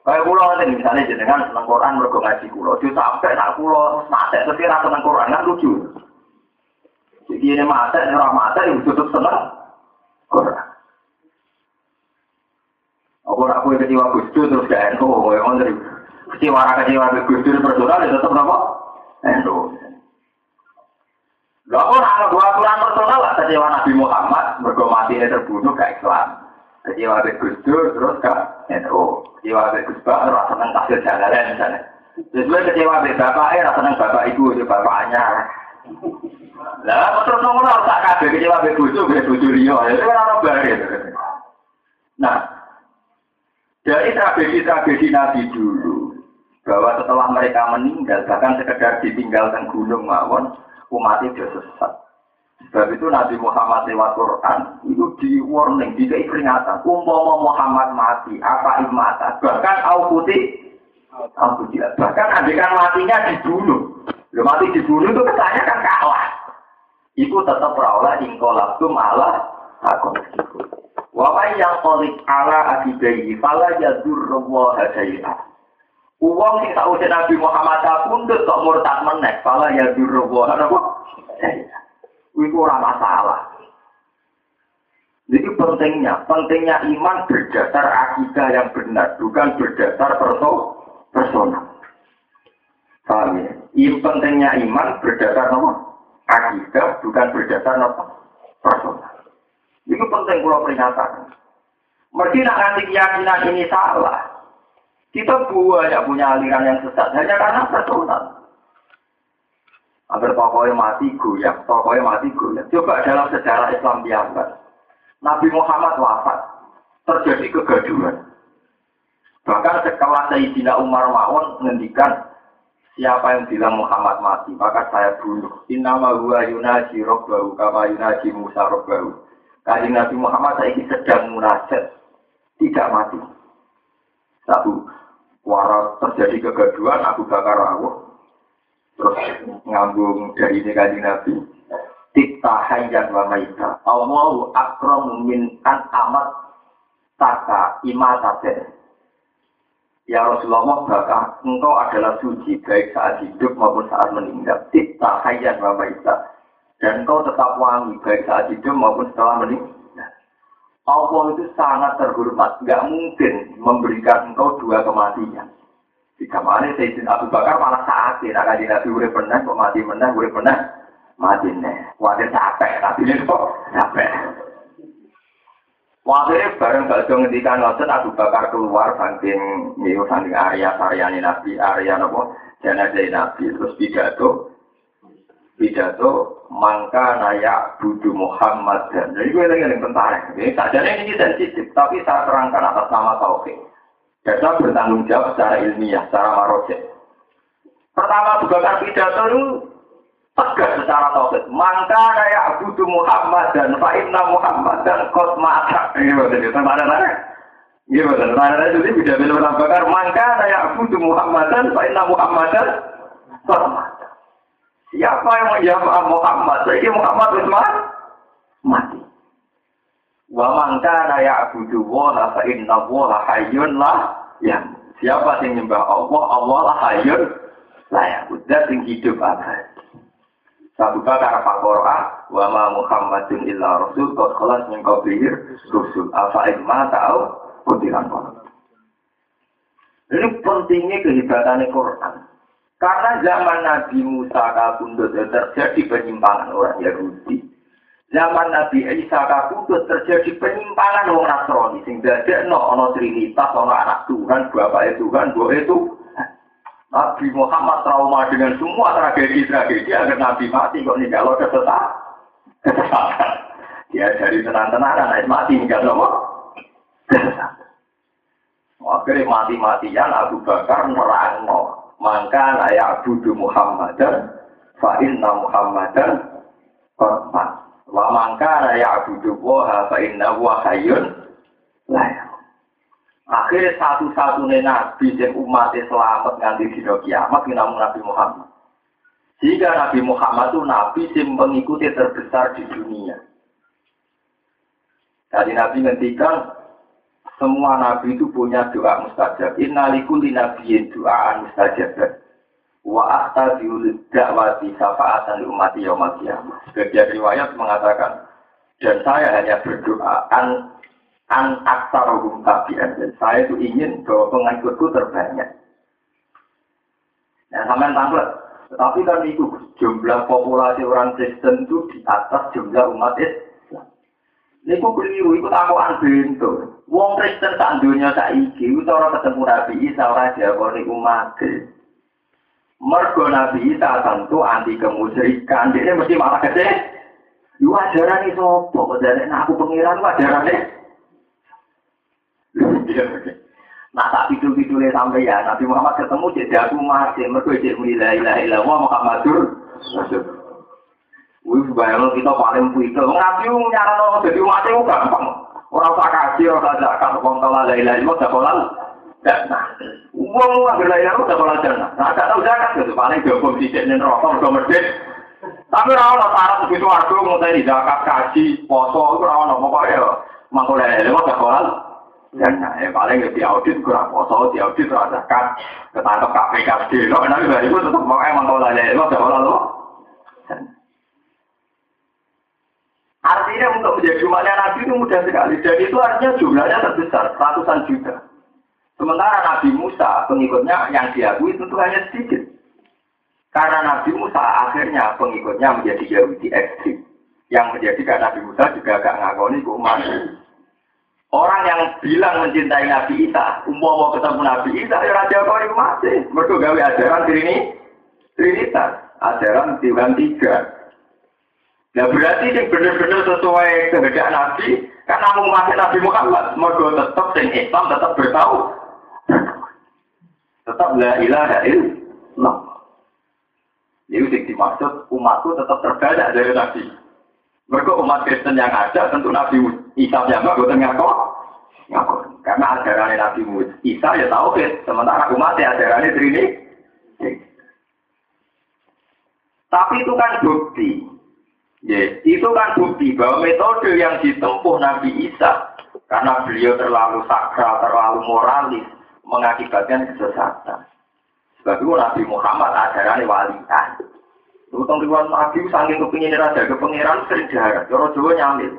Kayak pulau nanti misalnya jenengan tentang Quran mergo ngaji pulau, itu sampai nak pulau mata tapi rasa tentang Quran kan lucu. Jadi ini mata, ini orang mata yang tutup senang Quran. Apa aku kecewa Gus Dur terus gak NU, yang dari kecewa kecewa Dur personal ya tetap apa? NU. Gak orang ada dua aturan personal lah kecewa Nabi Muhammad, mergo mati ini terbunuh gak Islam. Kecewa ke Gus Dur terus gak NU. Kecewa ke Gus Bah rasa seneng kasih jalan misalnya. Terus gue kecewa ke bapaknya rasa seneng bapak ibu itu bapaknya. Lah terus ngono tak kabeh kecewa ke bojo ke bojo liya. Itu kan orang bare. Nah, dari tragedi-tragedi Nabi dulu, bahwa setelah mereka meninggal, bahkan sekedar ditinggalkan gunung mawon, umat itu sesat. Sebab itu Nabi Muhammad lewat Quran itu di warning, di peringatan. Umpama Muhammad mati, apa imata, bahkan au putih, au putih. Bahkan adegan matinya dibunuh. Lo mati dibunuh itu kesannya kan kalah. Iku tetap berawal ingkolabtum ala aku Wawai yang kolik ala akidai, fala yadur wa hadailah. Uang sing tak Nabi Muhammad pundut kok murtad menek, pala ya dirubah apa? Itu ora masalah. Jadi pentingnya, pentingnya iman berdasar akidah yang benar, bukan berdasar perso personal. Paham ya? Ini pentingnya iman berdasar apa? Akidah, bukan berdasar apa? Personal. Itu penting kalau peringatan. Mesti nak nanti keyakinan ini salah, kita banyak punya aliran yang sesat hanya karena personal. Agar tokohnya mati goyang, tokohnya mati goyang. Coba dalam sejarah Islam biasa, Nabi Muhammad wafat, terjadi kegaduhan. Bahkan setelah Sayyidina Umar Ma'un menghentikan siapa yang bilang Muhammad mati, maka saya bunuh. Innama huwa yunaji robbahu kama yunaji Musa robbahu. Kajian Nabi Muhammad saya sedang munajat, tidak mati. Satu, waras terjadi kegaduhan Abu Bakar rawuh. Terus ngambung dari ini kaji Nabi tikta hayyan wa maita Allahu akramu min an amat taka imataten Ya Rasulullah bahkan engkau adalah suci baik saat hidup maupun saat meninggal. Tikta hayyan wa maita dan engkau tetap wangi baik saat hidup maupun setelah meninggal Allah itu sangat terhormat, nggak mungkin memberikan engkau dua kematian. Jika mana Sayyidina Abu Bakar malah saat ini, nak kaji Nabi pernah, kok mati pernah, urip pernah, mati nih. Wadah capek, tapi ini kok capek. Waktu bareng bakso ngendikan ngoten Abu Bakar keluar saking niku saking area saryane Nabi, area napa jenazah Nabi terus pidato pidato mangka nayak budu Muhammad. Dan jadi gue lagi yang tentara ini saja ini sensitif tapi saya terangkan atas nama tauhid dan saya bertanggung jawab secara ilmiah secara marojet pertama juga pidato itu tegas secara tauhid mangka nayak budu Muhammad dan fa'inna Muhammad dan kot mata ini mana mana Iya betul, mana itu dia bilang bakar budu Muhammad dan fa'inna Muhammad dan mati. Siapa yang menjawab Muhammad? Jadi Muhammad itu mati. Wa man kana ya'budu wa fa inna wa hayyun la ya. Siapa yang nyembah Allah, Allah lah hayyun la ya. Udah sing hidup abadi. Satu bakar Qur'an wa ma Muhammadun illa rasul qad khalas min qablihi rusul afa in ma ta'u kutiran Ini pentingnya kehebatannya Quran. Karena zaman Nabi Musa kabundut terjadi penyimpangan orang Yahudi. Zaman Nabi Isa kabundut terjadi penyimpangan orang Nasrani. Sehingga ada no ono Trinitas, ono anak Tuhan, bapak Tuhan, buah itu Nabi Muhammad trauma dengan semua tragedi-tragedi agar Nabi mati kok nih kalau kesesat. Kesesatan. Ya dari tenang-tenang naik mati enggak. Kesesatan. Akhirnya mati-matian Abu Bakar nerangno. Maka layak budu Muhammadan fa inna Muhammadan korban. Wa mangka layak budu wa fa inna wa hayyun layak. Akhirnya satu-satunya nabi yang umatnya selamat nganti di kiamat namun Nabi Muhammad. Jika Nabi Muhammad itu nabi yang mengikuti terbesar di dunia. Jadi Nabi ngendikan semua nabi itu punya doa mustajab. Innalikuli nabiyin doaan mustajab. Wa dakwati syafaatan umati yaumil qiyamah. Sebagian riwayat mengatakan dan saya hanya berdoa an an aksarohum tabi'an dan saya itu ingin bahwa pengikutku terbanyak. Nah, sampai tampil. Tetapi kan itu jumlah populasi orang Kristen itu di atas jumlah umat Islam. Ini kok keliru, itu takuan bentuk. Wong Kristen tak dunia saiki, itu orang ketemu Nabi Isa, orang Jawa, umat Mergo Nabi Isa tentu anti kemusyrikan. Dia mesti malah gede. Yu ajaran ini sopo, nah aku pengiran ajaran ini. Nah tak pidul-pidulnya sampai ya, Nabi Muhammad ketemu jadi aku mati, mereka jadi la ilaha illallah Muhammadur Wih, bayang kita paling puikel. Nabi nyaran orang jadi mati itu gampang. Orang tak kasih, orang tak zakat, orang tak la ilaha illallah, tak kolal. Nah, uang uang la ilaha illallah, tak kolal jannah. Nah, tak tahu zakat, itu paling dihukum di sini, rokok, udah merdek. Tapi orang syarat begitu aku, mau tadi zakat, kaji, poso, itu orang pokoknya. Mangkul la ilaha illallah, tak kolal. Dan ya paling di audit kurang foto, di audit rasa kan ketangkep KPK di lo, nanti dari itu tetap mau emang kalau ada lo, gak lo. Artinya untuk menjadi umatnya Nabi itu mudah sekali. Jadi itu artinya jumlahnya terbesar, ratusan juta. Sementara Nabi Musa, pengikutnya yang diakui tentu hanya sedikit. Karena Nabi Musa akhirnya pengikutnya menjadi Yahudi ekstrim. Yang menjadikan Nabi Musa juga agak ngakoni umat Orang yang bilang mencintai Nabi Isa, mau ketemu Nabi Isa, ya Raja itu masih. Mereka gawe ajaran ini, Trinitas, ajaran Tuhan tiga. Nah berarti ini benar-benar sesuai kehendak Nabi, kan namun masih Nabi Muhammad, mereka tetap sing Islam tetap bertahu, tetap la ilaha illallah. Ini yang dimaksud umatku tetap terbanyak dari Nabi. Mereka umat Kristen yang ada tentu Nabi Isa yang nggak tengah kok. Karena ajaran Nabi Isa ya tahu sementara umat ya ajarannya Trini. Tapi itu kan bukti. Ya, itu kan bukti bahwa metode yang ditempuh Nabi Isa karena beliau terlalu sakral, terlalu moralis, mengakibatkan kesesatan. Sebab itu Nabi Muhammad ajarannya walian. Utang riwan nabi saking kepingin raja ke pangeran sering jarak. Joro Jawa nyambil.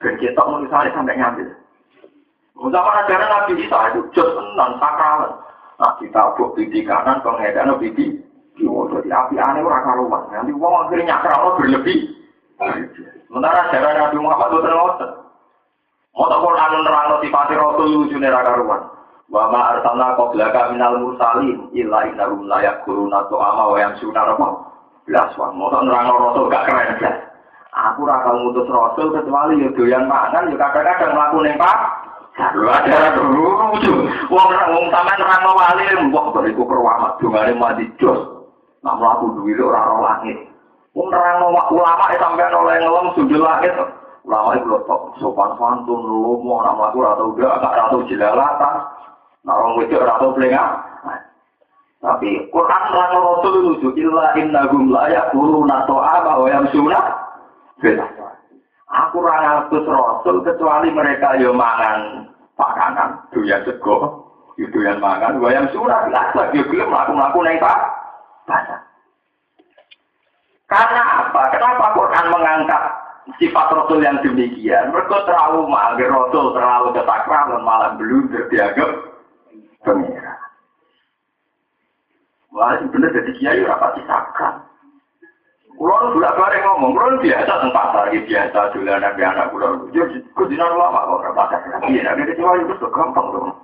Dan kita menulisnya sampai nyambil. Zaman ajaran Nabi Isa itu jos tenan sakralan. Nah kita buat bibi kanan, pengedan bibi kiwo. Jadi api aneh orang karuan. Nanti uang akhirnya nyakral berlebih. Sementara ajaran Nabi Muhammad ngotot. Mau tak Quran nerang sifat Rasul lucu neraka karuan. Wa ma arsalna qablaka minal mursalin illa innahum la yaquluna tu'ama wa yamsuna rabbah belas wah mau nerang rasul gak keren belas aku rakal ngutus rasul kecuali yo doyan mangan yo kadang-kadang mlaku ning pak Lalu ada dulu wong wong taman nerang wali, wah bariku perwamat dongane mati jos, nak mlaku duwi ora ora langit. Wong nerang ulama e sampean oleh ngelem sundul langit, ulama itu top sopan santun lomo nak mlaku ora tau gak ora tau jelalatan, nak wong wedok ora tau Tapi Quran lan Rasul nuju illa innahum la yaquluna ta'ama wa yamsuna Aku ora ngatus Rasul kecuali mereka yo mangan pakanan, doyan sego, yo doyan mangan, wa yamsuna bil aswaq yo gelem mlaku-mlaku ning pasar. Karena apa? Kenapa Quran mengangkat sifat Rasul yang demikian? Mereka trauma, agar Rasul terlalu ketakraman malah belum dianggap pengira. Wah, bener jadi kiai rapati sakral. Kulon bulan bareng ngomong, kulon biasa tentang pasar, ya biasa dolanan di anak kulon. Jadi kudinan lama kok rapati lagi. Nah, ini kecewa itu gampang dong.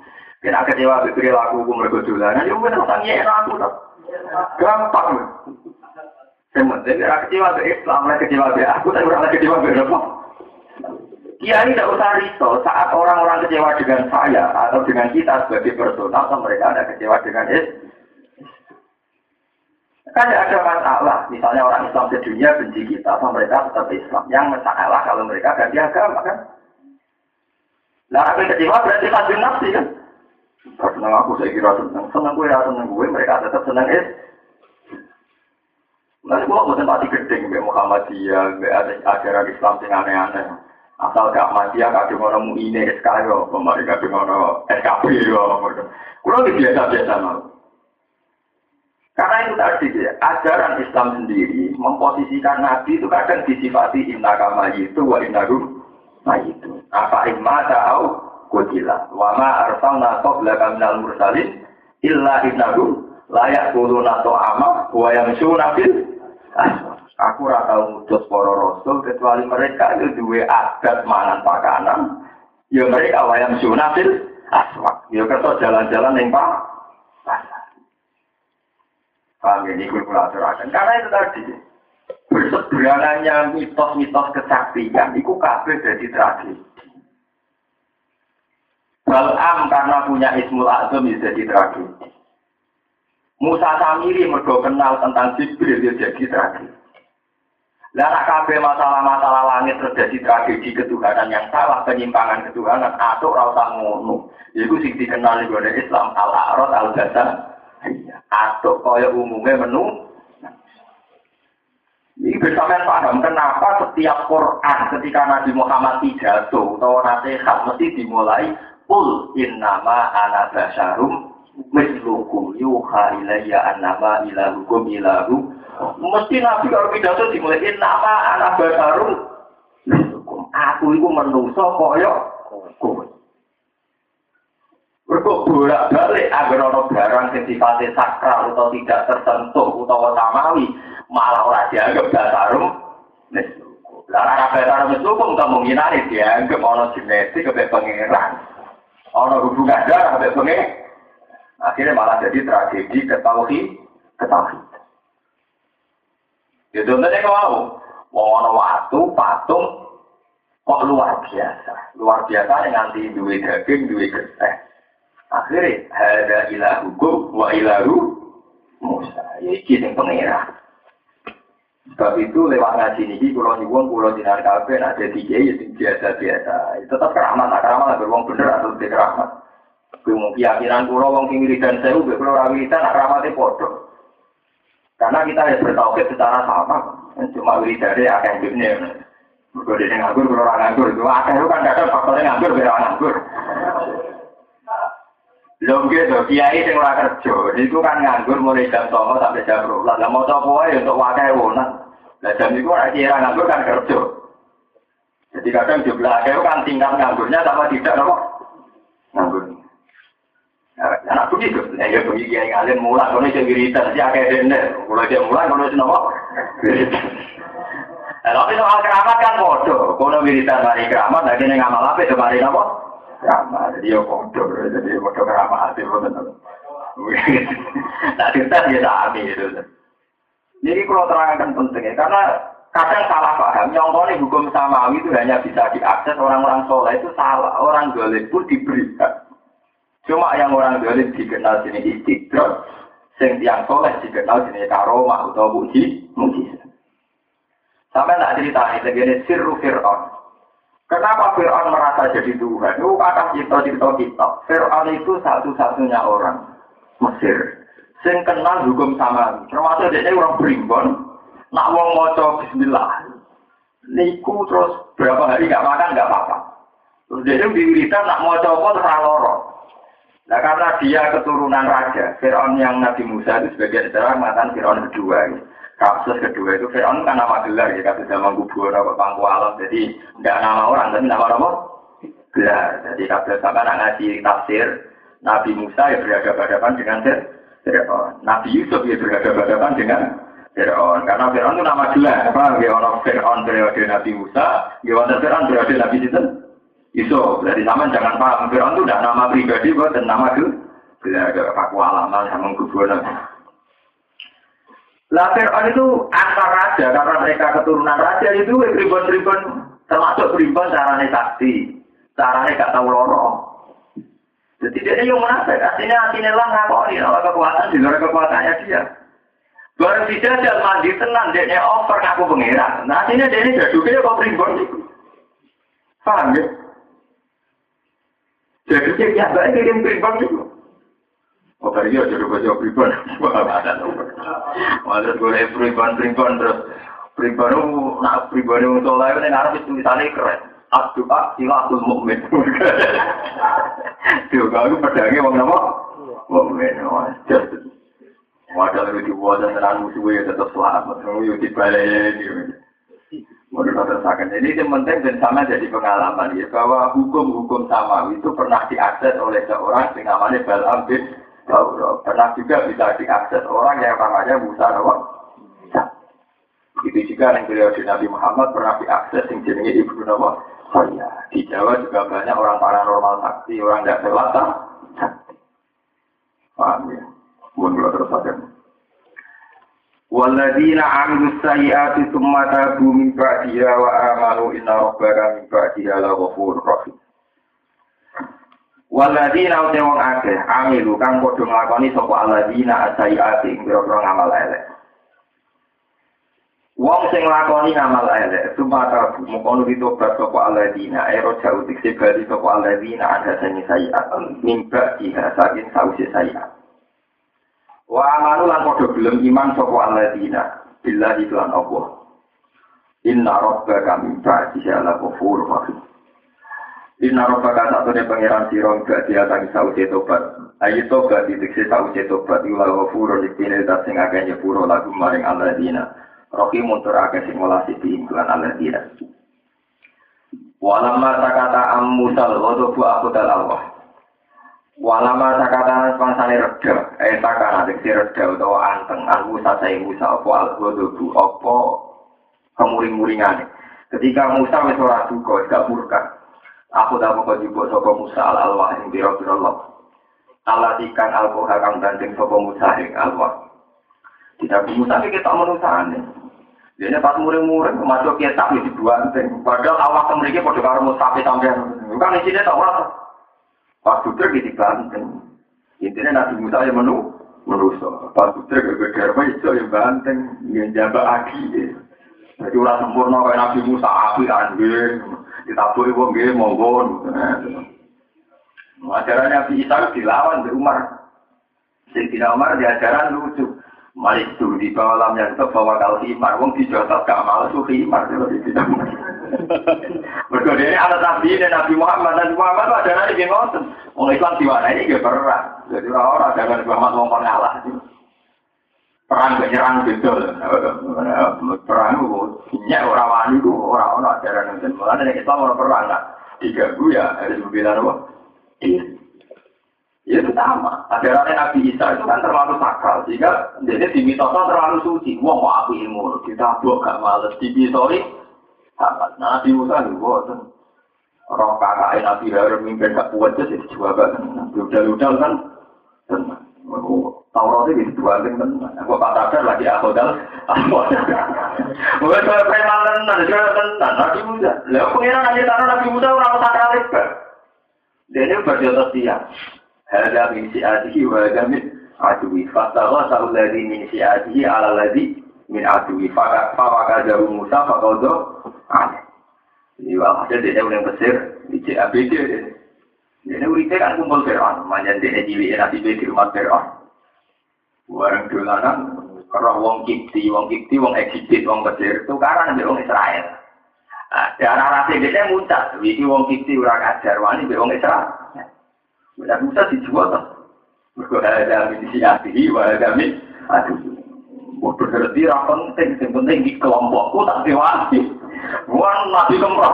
Kena kecewa berpikir laku gue mereka dolanan, ya bener tanya aku tak. Gampang. Yang penting kecewa ke Islam, kecewa ke aku, tapi orang kecewa ke apa? Kiai tidak usah risau saat orang-orang kecewa dengan saya atau dengan kita sebagai personal, atau mereka ada kecewa dengan Islam. Kan ada masalah, misalnya orang Islam di dunia benci kita, atau mereka tetap Islam. Yang masalah kalau mereka ganti agama kan. Nah, apa kecewa berarti tajam nafsi kan. Senang aku saya kira senang, senang gue ya senang gue, mereka tetap senang Islam. Nanti gua bukan pati gedeng, mbak Muhammadiyah, mbak ada ajaran Islam yang aneh-aneh. Asal gak mati ya kadung ono mu ini SK yo, pemari kadung ono SKP yo. Kulo biasa-biasa mau. Karena itu tadi ya, ajaran Islam sendiri memposisikan Nabi itu kadang disifati inna kama itu wa inna itu. Apa imma ta'au kutila. Wa ma arsalna qabla minal mursalin illa innahu layak kuluna to'ama wa yamsuna fil Aku ora tau ngutus para rasul kecuali mereka itu duwe adat mangan pakanan. Ya mereka wayang sunatil aswak. Ya kerto jalan-jalan ning pak. Paham ini kula aturaken. Karena itu tadi berseberangannya mitos-mitos kesaktian itu kabeh jadi Balam karena punya Ismul Azam jadi tragedi. Musa Samiri mergo kenal tentang Jibril dia jadi tragedi. Lah kabeh masalah-masalah langit terjadi tragedi ketuhanan yang salah, penyimpangan ketuhanan, atau rasa ngono. Iku sing dikenal di Islam al-a'rad al-jasa. Atau kaya umumnya menu. Ini bersama paham kenapa setiap Quran ketika Nabi Muhammad pidato atau nasihat mesti dimulai Qul innama ana basyarum mislukum yuha ilayya annama ilahukum ilahu Mesti Nabi kalau pidato dimulai nama anak baru. Aku itu menungso koyo kowe. Mergo bolak balik agar ono barang sing sifatnya sakral atau tidak tersentuh utawa samawi malah ora dianggap basarum. Lah ora basarum kok kemungkinan dianggap ono genetik ke pangeran. Ono hubungan darah ke pangeran. Akhirnya malah jadi tragedi ketauhid, ketauhid. Ya contohnya kalau mau ono waktu patung kok luar biasa, luar biasa nganti duwe daging, duwe getih. Akhirnya ada ilah hukum wa ilahu Musa. Ya iki sing pengira. Sebab itu lewat ngaji ini, pulau nyuwun, pulau dinar kafe, nah jadi ya biasa-biasa. Tetap keramat, tak keramat, lah beruang bener atau tidak keramat. Keyakinan pulau, wong kiri dan sewu, pulau rawiridan, nak keramatnya bodoh. Karena kita harus bertauhid secara sama. Cuma dari akan hidupnya. Kalau dia nganggur, kalau orang nganggur. Itu itu kan ada faktornya nganggur, biar orang nganggur. Belum gitu, kiai yang orang kerja. Itu kan nganggur mulai jam songo sampai jam berulang. Lah mau coba ya untuk wakai wunan. Lah jam itu orang kira nganggur kan kerja. Jadi kadang jumlah itu kan tingkat nganggurnya sama tidak, nopo nganggur. Anak begitu, ya ya begitu yang kalian mulai kalau itu wiridan dia kayak dender, mulai dia mulai kalau itu nopo. Tapi soal keramat kan bodoh, kalau wiridan dari keramat, lagi nih ngamal apa itu dari nopo? Keramat, jadi ya bodoh, jadi bodoh keramat itu betul. Nah kita dia sami itu. Jadi kalau terangkan pentingnya, karena kadang salah paham, yang ini hukum samawi itu hanya bisa diakses orang-orang soleh itu salah, orang golek pun diberikan. Cuma yang orang dolim dikenal sini istidrot, sing tiang soleh dikenal sini karomah atau muji, muji. Sampai tak cerita ini, sirru Fir'aun. Kenapa Fir'aun merasa jadi Tuhan? Itu kata cerita-cerita kita. Fir'aun itu satu-satunya orang Mesir sing kenal hukum sama. Termasuk dia orang berimbon, nak wong maca bismillah. Niku terus berapa hari gak makan gak apa-apa. Terus dia diwiritan nak coba terang loro. Nah karena dia keturunan raja, Fir'aun yang Nabi Musa itu sebagai sejarah mengatakan Fir'aun kedua. Ya. Kasus kedua itu Fir'aun kan nama gelar ya, kasus zaman kubur, apa pangku alam. Jadi tidak nama orang, tapi nama apa? Gelar. Jadi kasus sama anak ngaji tafsir, Nabi Musa ya berhadapan dengan Fir'aun. Nabi Yusuf ya berhadapan dengan Fir'aun. Karena Fir'aun itu nama gelar. Apa? Ya orang Fir'aun periode Nabi Musa, ya orang Fir'aun periode Nabi Yusuf. Yusuf. Jadi sama jangan paham. Fir'aun itu tidak nama pribadi, dan nama itu. Gelar, kaku alaman, sama kuburan. Lah Fir'aun itu antar raja, karena mereka keturunan raja itu ribuan-ribuan, termasuk ribuan caranya sakti. Caranya gak tahu lorong. Jadi dia yang menafik, artinya artinya lah ngakoni, kalau kekuatan di luar kekuatannya dia. Baru dijajal mandi tenang, dia over ngaku pengiran. Nah, artinya dia ini jaduknya kok primbon itu. Paham ya? Jadi dia biasa kirim primbon itu. Oh, tadi ya jadi baca primbon. Ada Malah gue primbon primbon terus primbon itu, nah primbon itu soalnya ini ngarep itu tulisannya keren. Abdu'a silahul mu'min. Tuh, kalau pedangnya wong nama? Mu'min. Wadah itu diwajah dengan musuhnya tetap selamat. Itu dibalik. Menurut terusakan. Jadi yang penting dan sama jadi pengalaman ya bahwa hukum-hukum sama itu pernah diakses oleh seorang yang namanya Balam bin Pernah juga bisa diakses orang yang namanya Musa Nawab. Itu juga yang beliau di Nabi Muhammad pernah diakses yang jenisnya Ibnu Nawab. Oh ya, di Jawa juga banyak orang paranormal sakti, orang tidak terlata. Paham ya? Mohon terus saja. Waladina amilu sayyati summa tabu min ba'diha wa amanu inna rabbaka min ba'diha la ghafurur rahim. Waladina uti wong akeh amilu kang padha nglakoni sapa aladina sayyati ing pira ngamal elek. Wong sing nglakoni ngamal elek summa tabu mung ditobat sapa aladina ero jauh dikse bali sapa aladina ada sing sayyat min ba'diha saking sause sayyat. Wa amanu lan padha gelem iman sapa alladzina billahi lan Allah. Inna rabbaka min ba'dihi ala ghafur rahim. Inna rabbaka satune pangeran sira gak diatangi sause tobat. Ayo tobat diteksi sause tobat ila ghafur dipine dat sing akeh nyepuro lagu maring alladzina. Rahim muntur akeh sing welasi diingkulan alladzina. Walamma takata am musal ghadabu aku Allah. Walama sakata pangsane reda, eh sakana diksi reda utawa anteng, aku sasai Musa apa al-ghodobu, apa kemuring-muringane. Ketika Musa wis ora duka, gak murka. Aku tak mau juga sapa Musa al-alwah ing biro-biro Allah. Allah ikan al-koha kang gandeng sapa Musa ing alwah. Tidak Musa ketok menusane. Dene pas muring-muring masuk kitab iki dibuanteng. Padahal awak mriki padha karo Musa sampean. Kan isine tak ora Pas Buddha gitu banteng. Intinya Nabi Musa yang menu, menuso. Pas beda apa itu yang banteng, yang jaga aki. Jadi orang sempurna kayak Nabi Musa api kan, ditaburi wong gue monggo. Ajaran Nabi Isa dilawan di Umar. Sayyidina Umar di ajaran lucu. Malik itu di bawah lam yang bawa kal himar. Wong dijotot gak malas suh himar. Mereka ini ada Nabi dan Nabi Muhammad. Nabi Muhammad ada yang ngotot. Wong Islam ini gak perang. Jadi orang-orang Nabi Muhammad wong pengalah. Perang penyerang betul. Perang itu banyak orang wani itu orang-orang ajaran yang Mulanya Islam orang perang. Diganggu ya harus membela apa? Iya. Ya itu sama. Ajaran Nabi Isa itu kan terlalu sakral. Jika jadi dimitosnya terlalu suci. Wah, mau aku ilmu. Kita buat gak males. Dimitosnya Nah, Nabi Musa itu buatan. Orang kakak Nabi Harun mimpin gak sih coba kan. Udah-udah kan. Tenang. Taurat itu dua kali tenang. Aku katakan lagi aku dal. Mungkin saya preman tenang, saya tenang. Nabi Musa. Pengiran aja tanah Nabi Musa orang sakral itu. Dia ini berjodoh siang. Hada min si'atihi wa hada min aduwi. Fastawa sa'ul ladhi min ala ladhi min aduwi. Musa fakodo aneh. Jadi walhasil dia yang besir di CABD. Ini urite kan kumpul Fir'aun. Manjan dia jiwi nabi di rumah Fir'aun. Bareng dolanan roh wong Kipti, wong Kipti, wong Egypt, wong Mesir tukaran ambek wong Israel. Nah, darah rasa dia muncul, iki wong Kipti ora kajar wani ambek wong Israel. Benar Musa dijual tuh. Mergo ada min siyatihi wa ada min aduh. Bodoh ngerti ra penting, sing penting di kelompokku tak dewasi. Bukan nabi kemroh.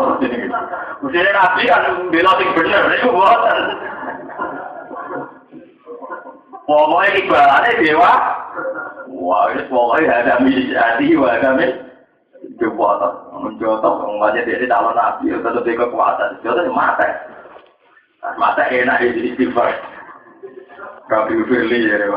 Mesti nabi kan bela sing bener, itu buatan. Pokoknya ibaratnya dewa. Wah, ini pokoknya ada misi wa ada min. Kekuatan. Menjotok, ngomongnya dia calon nabi, tetap dia kekuatan. Jodoh mata. Mata enak ya jadi istighfar. Rabi Firli ya,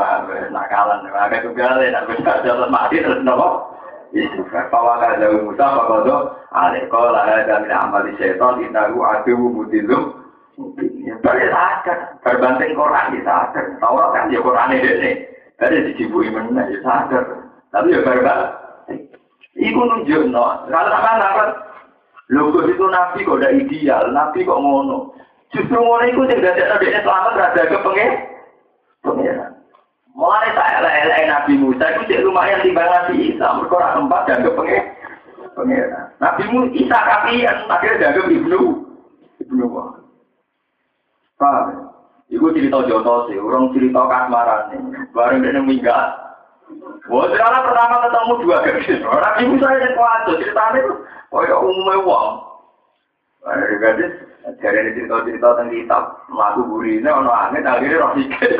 nakalan. Maka juga nak bisa jalan mati terus nopo. Istighfar. Bahwa ada Musa, Pak Kodo, Aleko, ada min amali setan, inahu aduh mutilum. Ya, balik sadar. Berbanding Quran ya sadar. Taurat kan ya Quran ini. Ada dicibui mana ya sadar. Tapi ya berbanding. Iku nunjuk no. Kalau sama apa? Logo itu nabi kok udah ideal, nabi kok ngono. Justru ngono iku sing dadi dhek selamat rada kepengen. Pengiran. Mulai saya elek Nabi Musa itu cek lumayan timbang Nabi dan kepengen. Pengiran. Nabi Isa kapian, akhirnya jaga ibnu. Ibnu wah. Paham? Iku cerita jono sih, orang cerita kasmaran nih. Bareng dia minggat. Wah, sekarang pertama ketemu dua gadis. Nabi Musa yang kuat, ceritanya itu. Oh ya umumnya wong. Ada gadis, dari ini cerita-cerita tentang kitab, lagu burine, ono angin, akhirnya roh sikir.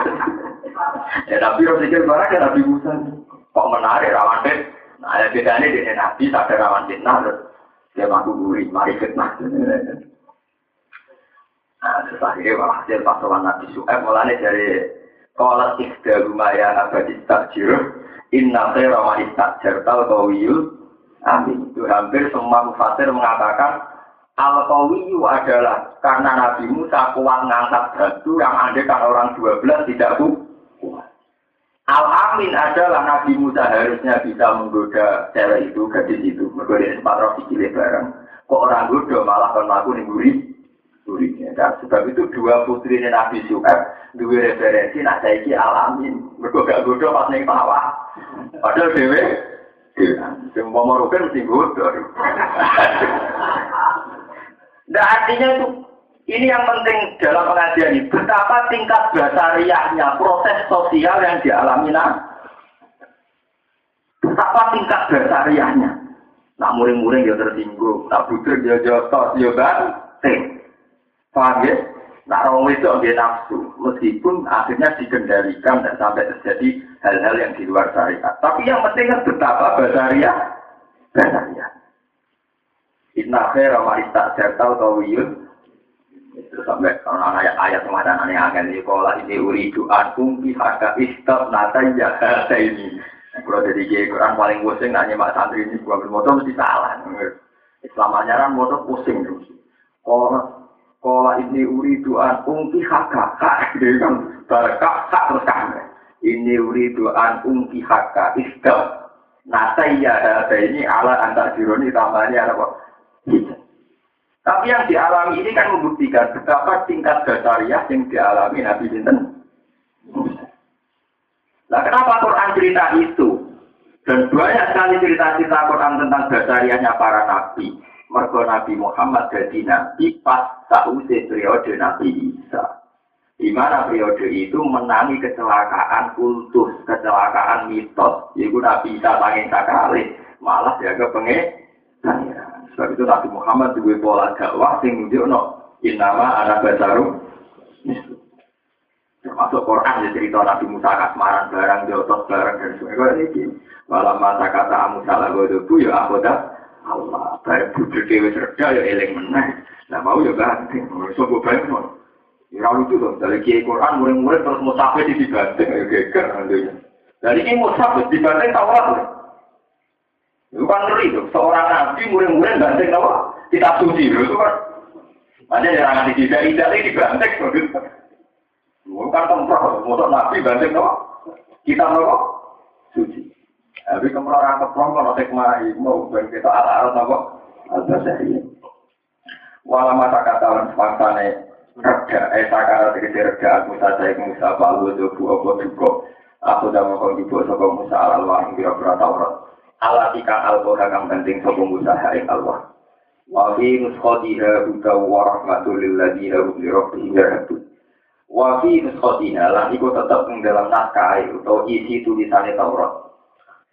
ya tapi roh sikir barang ya Nabi Musa. Kok menarik rawan fit? Nah, ada bedanya di Nabi, sadar rawan fitnah, terus dia lagu buri, mari fitnah. Nah, terus akhirnya walhasil pasawan Nabi Su'eb, mulanya dari Kolat ikhda lumayan abadi takjir, inna khaira wa istakjar tau tawiyul, amin. Itu hampir semua mufasir mengatakan, Al-Qawiyu adalah karena Nabi Musa kuat ngangkat batu yang ada kan orang 12 tidak kuat. Al-Amin adalah Nabi Musa harusnya bisa menggoda cewek itu, gadis itu. Menggoda sempat roh dikilih bareng. Kok orang goda malah kan aku nih gurih. Gurihnya. Dan sebab itu dua putri Nabi Su'eb, dua referensi, nah saya Al-Amin. Mereka gak goda pas nih bawah. Padahal dewe, mau merupakan mesti goda. Nah artinya itu ini yang penting dalam pengajian ini. Betapa tingkat basariahnya proses sosial yang dialami nah. Betapa tingkat basariahnya. Nak muring-muring dia tersinggung, nak butir dia jotos, dia banting. Paham ya? Nak orang itu dia nafsu, meskipun akhirnya dikendalikan dan sampai terjadi hal-hal yang di luar syariat. Tapi yang penting kan betapa basariah, basariah. Inna khaira ma istajartal kawiyun. Itu sampai kalau ayat-ayat kemarin aneh akan di sekolah ini uridu ankum pihaka istab nata jakarta ini. Kalau dari Kiai Quran paling pusing nanya mak santri ini gua bermotor mesti salah. Islam ajaran motor pusing terus. Kalau kalau ini uridu ankum pihaka kak dia kan berkak kak terus kan. Ini uridu ankum pihaka istab nata jakarta ini ala antar jironi tambahnya apa? Tapi yang dialami ini kan membuktikan betapa tingkat dasariah yang dialami Nabi Sinten. Nah kenapa Quran cerita itu? Dan banyak sekali cerita-cerita Quran tentang dasariahnya para nabi. Mergo Nabi Muhammad jadi nabi pas sausai periode Nabi Isa. Di mana periode itu menangi kecelakaan kultus, kecelakaan mitos. Ibu Nabi Isa paling sakali, malah jaga pengen. Sebab itu Nabi Muhammad juga pola dakwah sing no inama anak basaru termasuk Quran ya cerita Nabi Musa kasmaran barang jotos barang dan sebagainya. Ini? Malam masa kata Musa lagu itu ya aku dah Allah. Barang bujuk dewi serda ya eling meneh. Nah mau ya ganti sobo banyak ya lucu tuh dari kiai Quran murid-murid terus musafir di dibanting ya geger dari ini musafir dibanting tawar itu kan ngeri tuh. Seorang nabi murid-murid banting apa? Kitab suci itu kan. Hanya yang di tidak tidak ini dibanting. Bukan tempat motor nabi banting apa? Kitab apa? Suci. Tapi kemudian orang keprong kalau saya kemarin mau kita ala-ala apa? Al-Basari. Walau masa kata orang sepangsane reda, eh sakara tegesi reda, aku saja yang musa balu, jobu, apa, cukup. Aku dah mau kau dibuat sopo Musa al Allah yang Taurat. Allah tika al kang penting sopo Musa hai Allah. Wa fi nuskhotiha huda wa rahmatul lilladina hum li rabbihim yarhabun. Wa iku tetap ing dalam naskah atau isi tulisannya Taurat.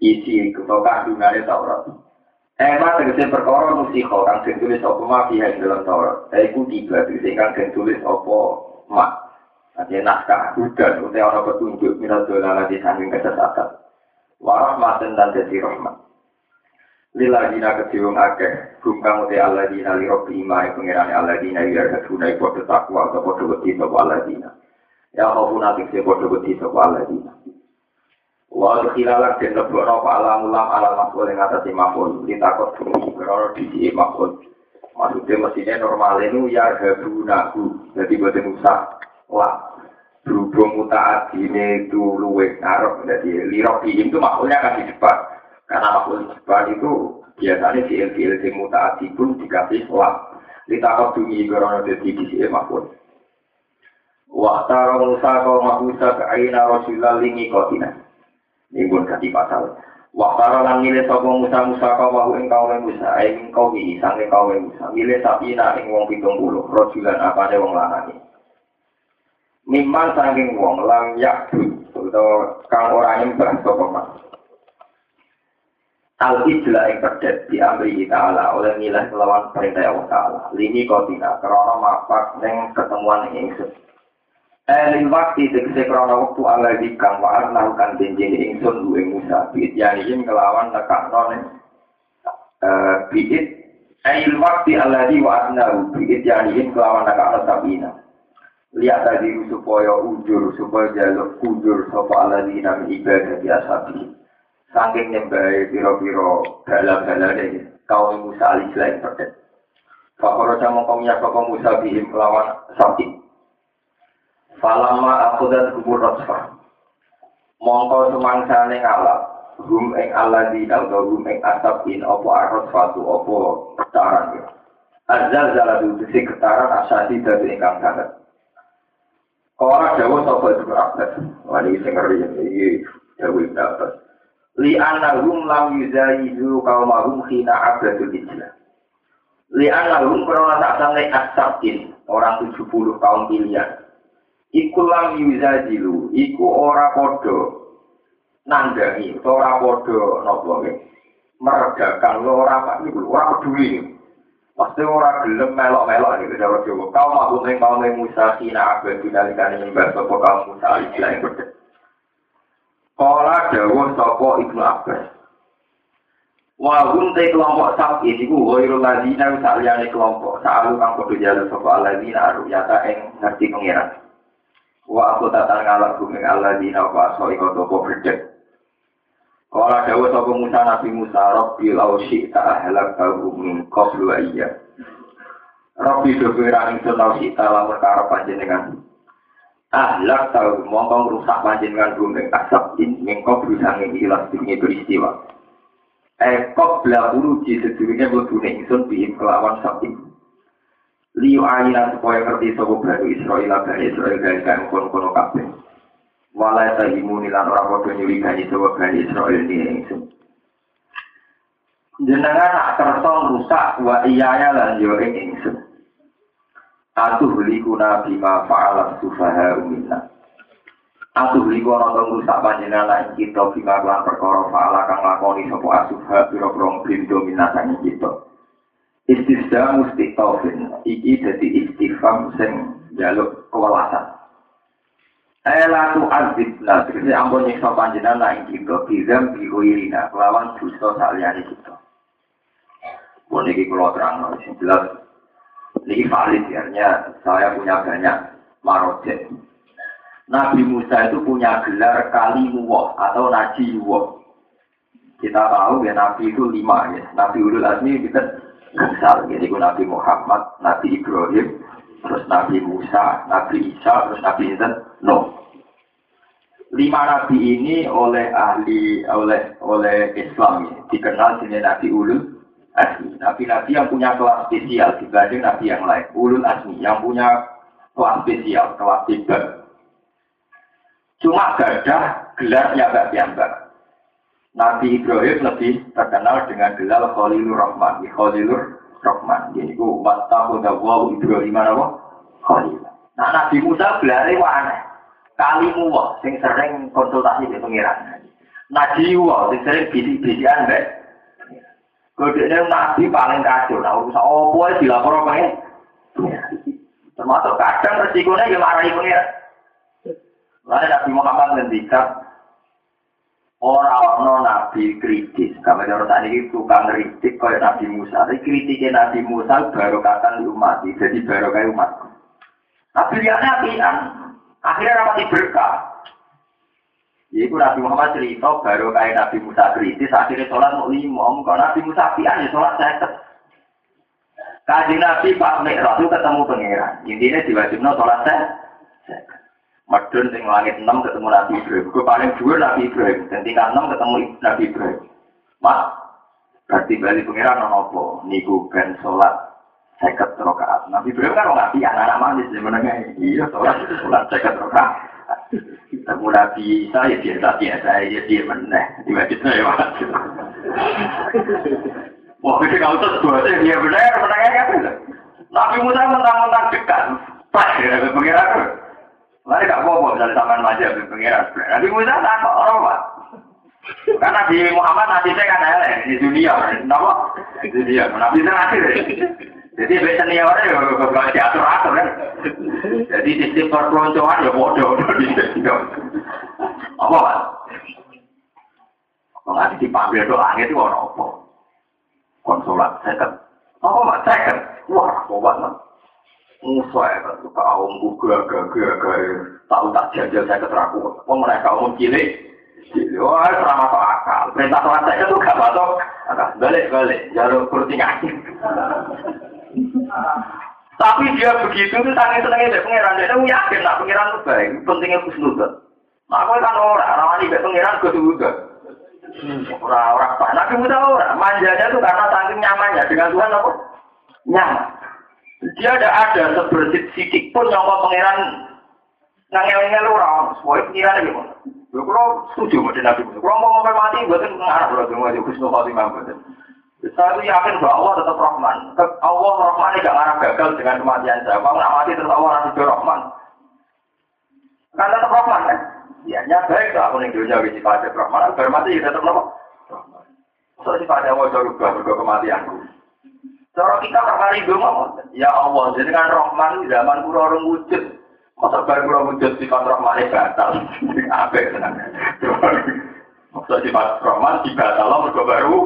Isi atau kandungannya Taurat. Emang tegese perkara nusikho kang den tulis apa ma ing dalam Taurat. Iku tiga tegese kang den tulis apa ma. Nanti naskah hudan, utai orang petunjuk minat dola di samping kesesatan. Warahmatan dan jadi rahmat. Lila dina keciwung akeh, gumkang utai Allah dina li robi ima yang pengirani Allah dina biar kesuna iku takwa atau podo beti sopa Allah dina. Ya kau nanti se podo beti sopa Allah dina. Wa khilalak den lebokno pa alam ulam alam makhluk yang atas makhluk ditakut bumi krono di makhluk. Maksudnya mestinya normal itu ya gabunahu, jadi buat usah lah berhubung mutaat ini itu luwe ngarep jadi lirok itu maksudnya akan di depan. Karena makhluk di depan itu biasanya si LPL si mutaat pun dikasih lah ditakut dunia karena jadi di sini makhluk. Waktara Musa kau Musa ke aina Rasulullah lingi kotina. Ini pun ganti pasal. Waktara lan milih sapa Musa Musa kau wahu ing kaum Musa ing kau sange kaum Musa. Milih sapina ing wong pitung puluh Rajulan apa wong lanang Miman saking wong lam yakdu atau kang ora nyembah sapa mas. Al ijla ing pedet di amri ta'ala oleh nilai melawan perintah Allah ta'ala. Lini kotina karena mapak neng ketemuan ingsun. Elin waktu tegese krana waktu ala di kang wa'ad melakukan janji ingsun duwe Musa. Biit yanihim kelawan nekakno neng biit Ail waktu ala di wa'ad nahu biit yanihim kelawan nekakno sabina lihat tadi supaya ujur supaya jaluk ujur sopa ala dina ibadah biasa bi saking nyembah piro-piro dalam-dalam ini kaum Musa alih selain perdet Fakoro sama kaumnya sopa Musa bihim melawan sapi. Falama aku dan kubur rosfa Mongko semangsane ngalap Hum ing ala dina atau hum ing asapin Opo arros fatu opo ketaran Azal zaladu besi ketaran asasi dari ingkang sangat Orang Jawa sapa itu Abbas. Wah ini sing ngeri iki Jawa Ibnu Abbas. Li annahum lam yuzayidu qaumahum khina abadul ijlah. Li annahum karena tak sange asabin orang 70 kaum pilihan. Iku lam yuzajilu, iku ora padha nandhangi, ora padha napa meredakan ora pak niku ora peduli. Pasti orang gelem melok-melok gitu cara Jawa. Kau mau ning kau ning Musa kina abe dinalikane nyembah sapa kaum Musa istilah yang beda. Kala dawuh sapa Ibnu Abbas. Wahum te kelompok sapi iku ghairul ladina saliyane kelompok saalu kang padha jalu sapa aladina aruyata ing ngerti pengiran. Wa aku tatang ngalak bumi aladina wa so iko topo berdek. Kala dawa sapa Musa Nabi Musa Rabbi lau syi'ta ahlak tahu min qablu iya. Rabbi kira ingsun lau syi'ta lamun karep panjenengan. Ahlak tahu mongko ngrusak panjenengan bumi asap in min qablu sange ilas dunia peristiwa. Ekop bela bulu di sedurunge mlebune ingsun bihim kelawan sapi. Liu ayina supaya ngerti sapa Israel Bani Israel kan kono-kono kabeh. Walai tahimu nilan orang bodoh nyurigani sebuah bani Israel ini ingsun. Jenengan nak kersa rusak wa iyaya lan yo ing ingsun. Atuh likuna bima fa'alat sufaha umina. Atuh liku ana rusak panjenengan lan kita bima lan perkara fa'ala kang lakoni sapa asufa pira-pira blindo minasane kita. Istisda musti taufin iki dadi istifham sing jaluk kewalasan. Ela tu azibna, tegese ampun nyiksa panjenengan lain kita, bizam bihoirina, kelawan dosa saliyane kita. Pun ini kalau terang, ini jelas, ini valid ya, saya punya banyak marojet. Nabi Musa itu punya gelar kali muwah atau naji muwah. Kita tahu ya Nabi itu lima ya. Nabi Ulul Azmi kita besar. Jadi Nabi Muhammad, Nabi Ibrahim, terus Nabi Musa, Nabi Isa, terus Nabi Nuh. Lima nabi ini oleh ahli oleh oleh Islam ini dikenal sebagai Nabi Ulul Asmi. Nabi-nabi yang punya kelas spesial dibanding nabi yang lain. Ulul Asmi yang punya kelas spesial, kelas tiga. Cuma gadah gelarnya Mbak Piyambak. Nabi Ibrahim lebih terkenal dengan gelar Khalilur Rahman. Khalilur Rahman. Jadi ku wattahu dawu Ibrahim apa? Khalil. Nah Nabi Musa gelarnya wah aneh. Kalimu wah, sing sering konsultasi di pengiran. Nabi wah, sing sering bisik-bisikan mbak. Kodenya Nabi paling kacau. Nah urusan apa ya dilapor ya? Termasuk kadang resikonya yang marahi pengiran. Lalu Nabi Muhammad ngendikan orang-orang Nabi kritis. Orang tadi itu tukang kritik kayak Nabi Musa. Tapi kritiknya Nabi Musa baru di umat. Jadi baru kayak umat. Nabi lihatnya apian. Akhirnya rapat berkah. Iku Nabi Muhammad cerita baru kayak Nabi Musa kritis. Akhirnya sholat mau lima. Kalau Nabi Musa apian ya sholat saya Kaji Nabi Pak Mi'raj itu ketemu pangeran. Intinya diwajibnya sholat saya. Medun sing langit 6 ketemu Nabi Ibrahim. Gue paling dua Nabi Ibrahim. Dan tingkat 6 ketemu Nabi Ibrahim. Mas, berarti balik pengiran non apa? Niku ben sholat seket rokaat. Nabi Ibrahim kan nggak pian anak manis di menengah. Iya sholat sholat seket rokaat. Ketemu Nabi Isa ya biasa biasa ya dia meneh. Tiba-tiba ya mas. Wah, ini kalau terus dua dia benar menengah kan? Nabi Musa mentang-mentang dekat. Pas ya, pengiran Mari gak apa-apa misalnya sampean maju ke pengiran. Nabi Musa tak kok orang pak. Karena di Muhammad nasibnya kan elek di dunia, kenapa? Di dunia, Nabi itu nasib. Jadi biasanya senior ya gak diatur atur kan. Jadi sistem perpeloncoan ya bodoh di Apa pak? Kalau dipanggil doa itu orang apa? Konsulat second. Apa pak second? Wah, apa banget. Musa ya kan, kaum gagah gagah tahu tak jajal saya keteraku. Oh mereka kaum cilik, cilik, wah serama masuk akal. Perintah sholat saya itu gak masuk, balik balik, jalur kurtingan. Tapi dia begitu itu sangat senangnya dari pangeran. Dia tahu yakin nak pangeran itu baik. Pentingnya khusnudan. Nah, aku kan orang, orang ini pangeran gue juga. Orang-orang apa? Nabi Musa orang. Manjanya itu karena saking nyamannya dengan Tuhan apa? Nyaman. Dia tidak ada sebersih sidik pun mau pangeran ngangel-ngel orang. Semua pengiran? Lu kalau setuju dengan Nabi Musa. Kalau mau sampai mati, buatin pengarah kalau cuma di Kusno Fatimah buatin. Saya itu yakin bahwa Allah tetap Rahman. Allah Rahman tidak ngarah gagal dengan kematian saya. Kalau nggak mati tetap Allah nasib Rahman. Kan tetap Rahman kan? Ya, nya baik lah aku nih dunia wisi pada Rahman. Agar mati ya tetap? Rahman. So sifatnya mau jauh berubah kematianku. Cara kita kali dong ya Allah, jadi kan Rahman di zaman kura orang wujud. Masa baru kura wujud sifat Rahman itu batal. Apa ya Masa sifat Rahman dibatal mereka baru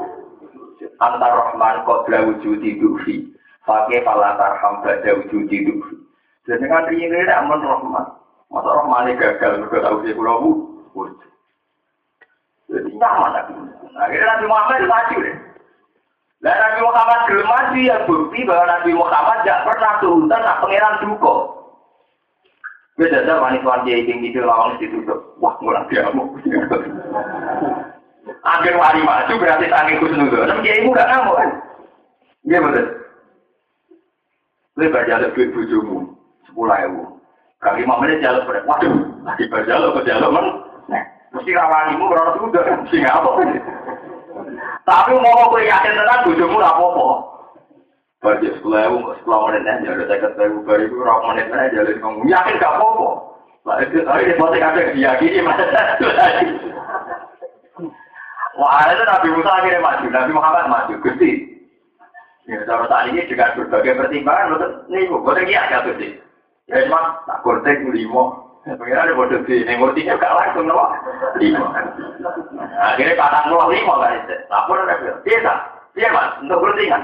antar Rahman kodra wujud dufi. Pakai palatar hamba ada wujud dufi. Jadi kan ini aman Rahman. Masa Rahman gagal mereka tahu sih kura wujud. Jadi nyaman. Akhirnya Nabi Muhammad maju deh. Dan Nabi Muhammad belum mati ya bukti bahwa Nabi Muhammad tidak pernah turun nak pangeran duko. Beda saja wanita-wanita yang itu lawan ditutup. Wah, mulai diamuk. Akhir wali maju berarti sangi kusnudon. Tapi dia ibu gak ngamuk kan? Iya betul. Lebar jalur duit bujumu. Sepuluh ewu. Kali lima menit jalur pada. Waduh, lagi ke jalur men. Nah, mesti rawanimu udah. Mesti ngapa kan? Tapi mau kowe yakin tenan bojomu ora apa-apa. Bagi sekolah ewu, sekolah menit aja, ada saya kata ewu, baru itu rok menit aja, jadi kamu yakin gak apa-apa. Lah itu, ini pasti kadang diyakini, mas. Wah, itu Nabi Musa akhirnya maju, Nabi Muhammad maju, Gusti. Ya, sama saat ini dengan berbagai pertimbangan, betul, nih, gue lagi ada Gusti. Ya, cuma, tak kurtek lima, Pengira ada bodoh di emotinya gak langsung loh. Lima. Akhirnya patang loh lima kan itu. Lapor ada biasa. Iya mas, untuk bertingan.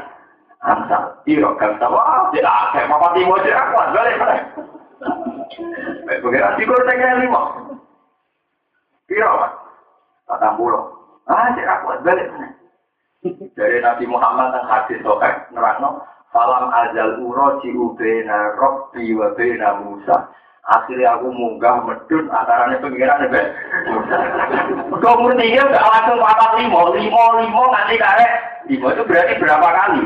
Amsa, iyo, kamsa, wah, tidak ada. Papa timo aja aku, balik balik. Pengira tiga tengah lima. Iya mas, patang pulau. Ah, cek aku, balik Dari Nabi Muhammad yang hadis sokek, nerangno, Falam azal uro ciubena robbi wa bena Musa. Akhirnya aku munggah medun antaranya pengiran ya, Kau umur tiga gak langsung papat limo, limo, limo nanti karek. Limo itu berarti berapa kali?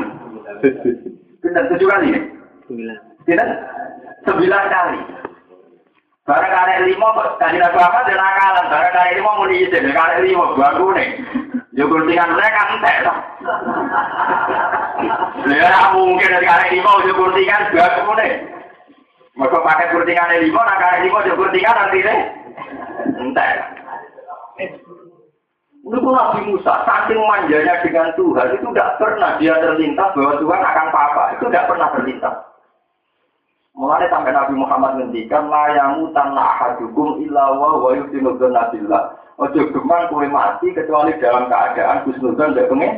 Benar tujuh kali ya? Sembilan. Sembilan kali. Barang karek lima kok tadi Nabi Muhammad dan akalan. Barang karek lima mau diizin, karek lima bagus nih. Yo kurtingan mereka entek lah. Lha mungkin dari karek lima yo kurtingan bagus nih. Mereka pakai kurtingan lima, nah karek lima yo kurtingan nanti nih. Entek. Itu Nabi Musa, saking manjanya dengan Tuhan, itu tidak pernah dia terlintas bahwa Tuhan akan apa-apa. Itu tidak pernah terlintas. Mulai sampai Nabi Muhammad ngendikan layamu tanah ahadukum illa wa wa yusinudun nabillah. Ojo gemang kue mati kecuali dalam keadaan kusnudun tidak pengen.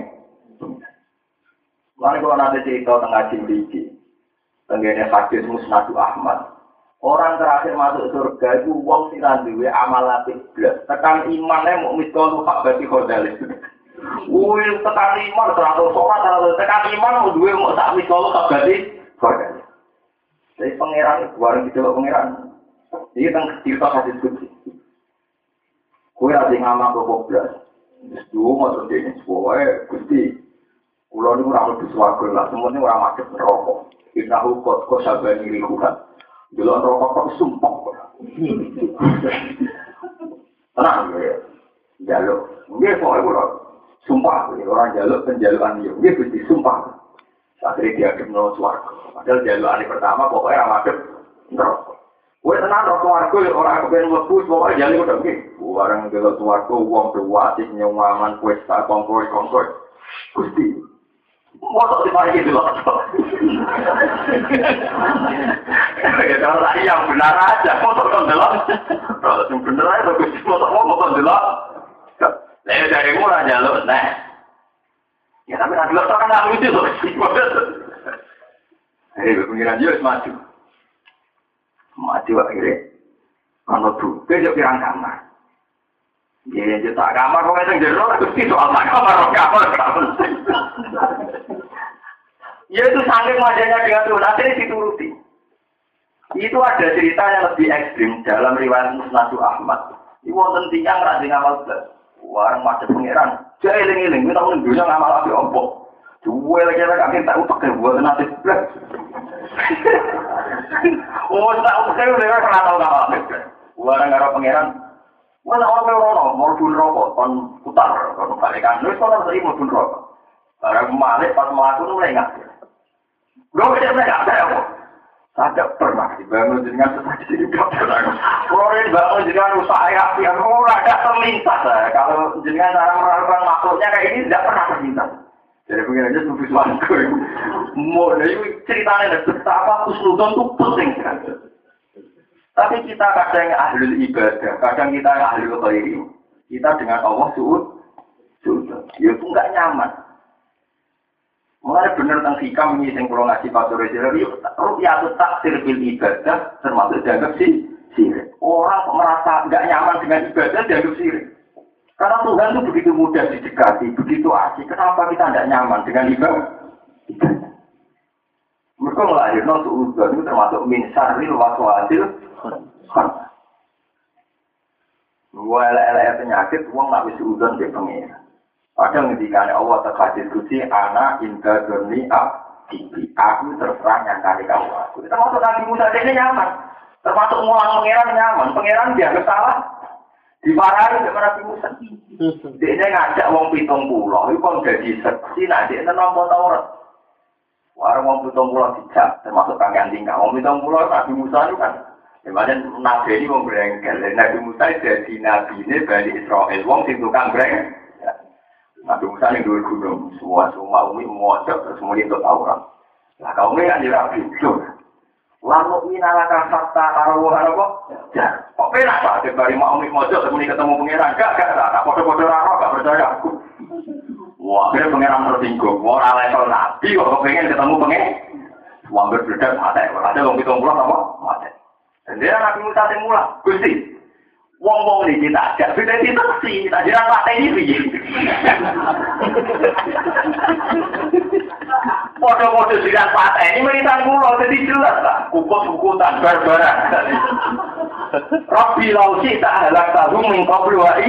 Mulai kalau nanti cerita tengah cimriki. Tenggene hadis musnadu Ahmad. Orang terakhir masuk surga itu wong sing duwe amal latih blas. Tekan imane mau miskol hak bati khodalis. Wih, tekan iman teratur sholat, tekan iman mau duwe mau tak miskol hak bati khodalis. Jadi pangeran, warung gitu loh pangeran. Ini tentang cerita hadis kunci. Kue rasa ngamak ke kobras. Dua mau terjadi semua, gusti. Kulo ini orang lebih suarga lah, semuanya orang macet merokok. Kita hukot kok sabar ngiri kuhat. Dulu rokok kok sumpah. Tenang ya, jaluk. Mungkin pokoknya kulo sumpah. Orang jaluk penjaluan dia, dia gusti sumpah. Akhirnya dia kenal suarga. Padahal jalur hari pertama pokoknya ramadhan neraka. Kue tenang rokok warga orang kepengen lebu pokoknya jalur udah gini. Barang jalur warga uang berwasik nyawaman kuesta kongkoi kongkoi. Gusti. Mosok di kalau tadi yang benar aja. Kalau benar aja, mosok mau kan delok. Saya dari murah nah. Ya tapi nanti kan lucu loh. Hei, maju. Maju akhirnya. Kamar. Ya, ya tak kamar kok itu jero, terus soal tak kamar, kamar, kamar. Ya itu saking wajahnya dengan Tuhan, akhirnya dituruti. Itu ada cerita yang lebih ekstrim dalam riwayat Musnadu Ahmad. Ini wonten tiang rajin ngamal belas. Warang macet pengiran. Jadi iling-iling, kita menunjuknya ngamal api ompok. Dua lagi lagi akhirnya tak utak ya buat nanti belas. Oh, tak ya udah kena tahu ngamal api. Warang ngaral pengiran. Mana orang merono, mau pun rokok, kon putar, kon balikan. Nulis kon harus mau pun rokok. Barang malik pas melakukan mulai nggak. Gue bisa mereka ada apa? Tidak pernah dibangun dengan sesaji tidak pernah. Kalau ini dibangun dengan usaha api, yang ada terlintas. Kalau dengan cara melakukan makhluknya kayak ini tidak pernah terlintas. Jadi pengen aja tuh visualku. Mau dari ceritanya betapa kusnudon itu penting sekali. Tapi kita kadang ahli ibadah, kadang kita ahli khairi. Kita dengan Allah suud, suud. Ya itu nggak nyaman. Mulai bener tentang hikam ini yang perlu ngasih Pak Sore Sore, rupiah itu taksir bil ibadah termasuk dianggap sih sirik. Orang merasa nggak nyaman dengan ibadah dianggap sirik. Karena Tuhan itu begitu mudah didekati, begitu asik. Kenapa kita tidak nyaman dengan ibadah? Mereka melahirkan suudon itu termasuk min syarril waswasil Dua elek penyakit, uang nggak bisa udon di pengira. Padahal ngendikan Allah terkasih kuci anak indah durni abdi. Aku terserah yang kali kamu aku. Termasuk Nabi Musa ini nyaman. Termasuk ngulang pangeran nyaman. Pangeran dianggap salah. Dimarahi sama Nabi Musa. Dia ngajak wong pitung pulau. Itu kan jadi seksi. Nah, dia nampak Taurat. Warung wong pitung pulau dijak. Termasuk kangkang tinggal. Wong pitung pulau Nabi Musa itu kan. Di mana Nabi ini wong berengkel. Nabi Musa jadi Nabi ini Bani Israel. Wong sing tukang berengkel. Nabi Musa yang dua gunung, semua semua umi mojok terus kemudian itu Taurat. Lah kaum ini kan bingung. Lalu ini nalakan fakta karo karo kok. Ya, kok penak pak? Dari mau umi mojok kemudian ketemu pangeran, gak gak gak, foto-foto raro gak percaya aku. Wah, akhirnya pangeran tersinggung. Wah, orang level nabi kok pengen ketemu pangeran. Wah, berbeda mati. Ada orang hitung pulau apa? Mati. Dan dia Nabi Musa yang mulai. Gusti, Wong-wong ini kita ajak, beda itu sih, tak jiran partai ini piye. Foto-foto jiran partai ini menitan pulau, jadi jelas lah. Kukut-kukutan, barbaran. Rabbi lausi tak halak tahu mingkau beluai.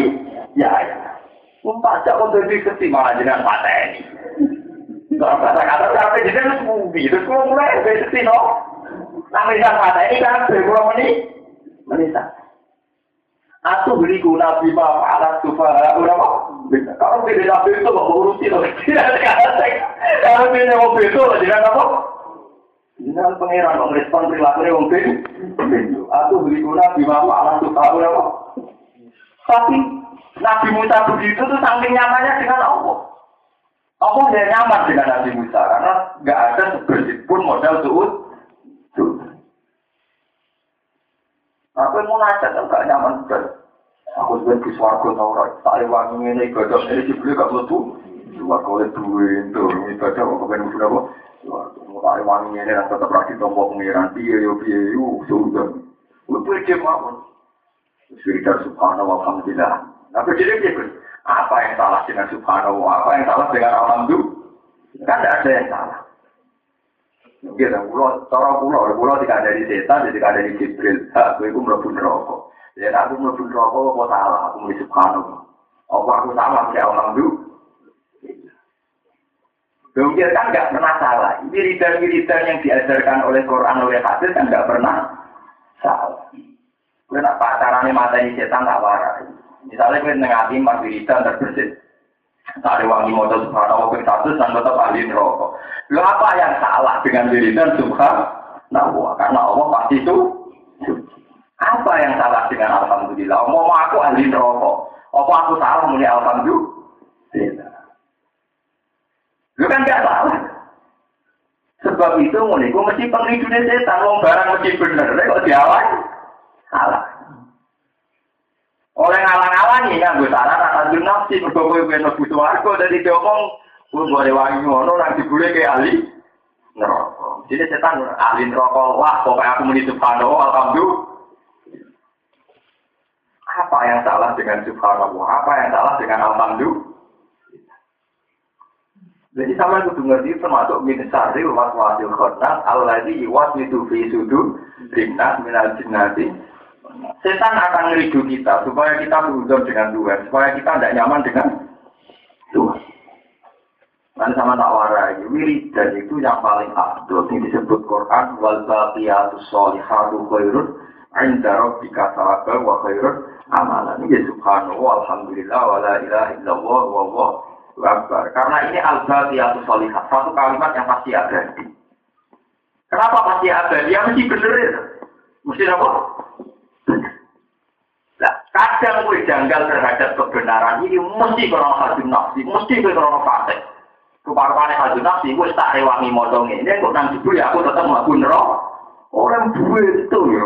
Ya, ya. Umpak cak kok jadi kesi malah jiran partai ini. Kalau kata-kata sampai jiran itu sepubi, terus kalau mulai, besi no. Jiran partai ini kan, berpulau menit. Menisa. Aku beriku nabi ma alat sufara ora kok. Kalau pilih nabi itu kok urusi loh. Kalau pilih mobil itu jangan apa? Jangan pangeran kok respon perilaku wong pintu. Aku beriku nabi ma alat sufara ora kok. Tapi Nabi Musa begitu tuh saking nyamannya dengan Allah. Allah dia nyaman dengan Nabi Musa karena nggak ada sebersih pun modal suud. Aku mau nanya kan gak nyaman betul. Aku sebenarnya di suarga tau. Tak wangi ini ibadah ini dibeli gak mlebu. Suarga oleh duwe itu ibadah kok kepen mlebu apa? Tak wangi ini dan tetap lagi tombol pengiran piye yo piye yo sudah. Untuk dia mau. Suridah subhanahu wa alhamdulillah. Nah, jadi dia apa yang salah dengan subhanahu wa apa yang salah dengan alhamdulillah? Kan tidak ada yang salah. Gitu, pulau, cara pulau, pulau tidak ada di setan, tidak ada di jibril. Aku itu rokok. Ya, aku melebur rokok, apa salah? Aku mulai subhanallah. Apa aku salah? Ya, alhamdulillah. Mungkin kan nggak pernah salah. Wiridan-wiridan yang diajarkan oleh Quran, oleh hadis kan nggak pernah salah. Karena pacarannya mata ini setan tak waras. Misalnya kita nengati empat wiridan terbersih. Tak ada wangi motor subhanallah ping satu dan tetap ahli neraka. Lo apa yang salah dengan wiridan subhanallah? Karena Allah pasti itu Apa yang salah dengan alhamdulillah? Mau aku ahli neraka. Apa aku salah muni alhamdulillah? Lu kan gak salah. Sebab itu ku mesti pengidune setan wong barang mesti bener kok diawan. Salah. Oleh ngalang-alangi kan gue saran akan nafsi mergo kowe ben mlebu swarga dari diomong pun boleh wangi ngono nang dibule ke ahli neraka. Jadi setan ahli neraka wah pokoknya aku muni subhanallah alhamdulillah. Apa yang salah dengan subhanallah? Apa yang salah dengan alhamdulillah? Jadi sama itu ngerti termasuk min syarri wa waswasil khannas alladzi yuwaswisu fi sudur rinnas minal jinnati Setan akan ngeridu kita supaya kita berhubung dengan Tuhan, supaya kita tidak nyaman dengan Tuhan. Dan sama tak warai, wiridan itu yang paling abdul, yang disebut Quran, wal baqiyatu sholihatu khairun, inda rabbika tawakal wa khairun amalan. Ini subhanahu alhamdulillah wa la ilaha illallah wa akbar. Karena ini al baqiyatu sholihat, satu kalimat yang pasti ada. Kenapa pasti ada? Dia mesti bener. Mesti apa? Kadang gue janggal terhadap kebenaran ini mesti krono hajun nafsi, mesti gue krono fasik. Keparpane hajun nafsi, gue tak rewangi motong ini, kok nang jebul ya aku tetap melakukan roh. Orang gue itu ya,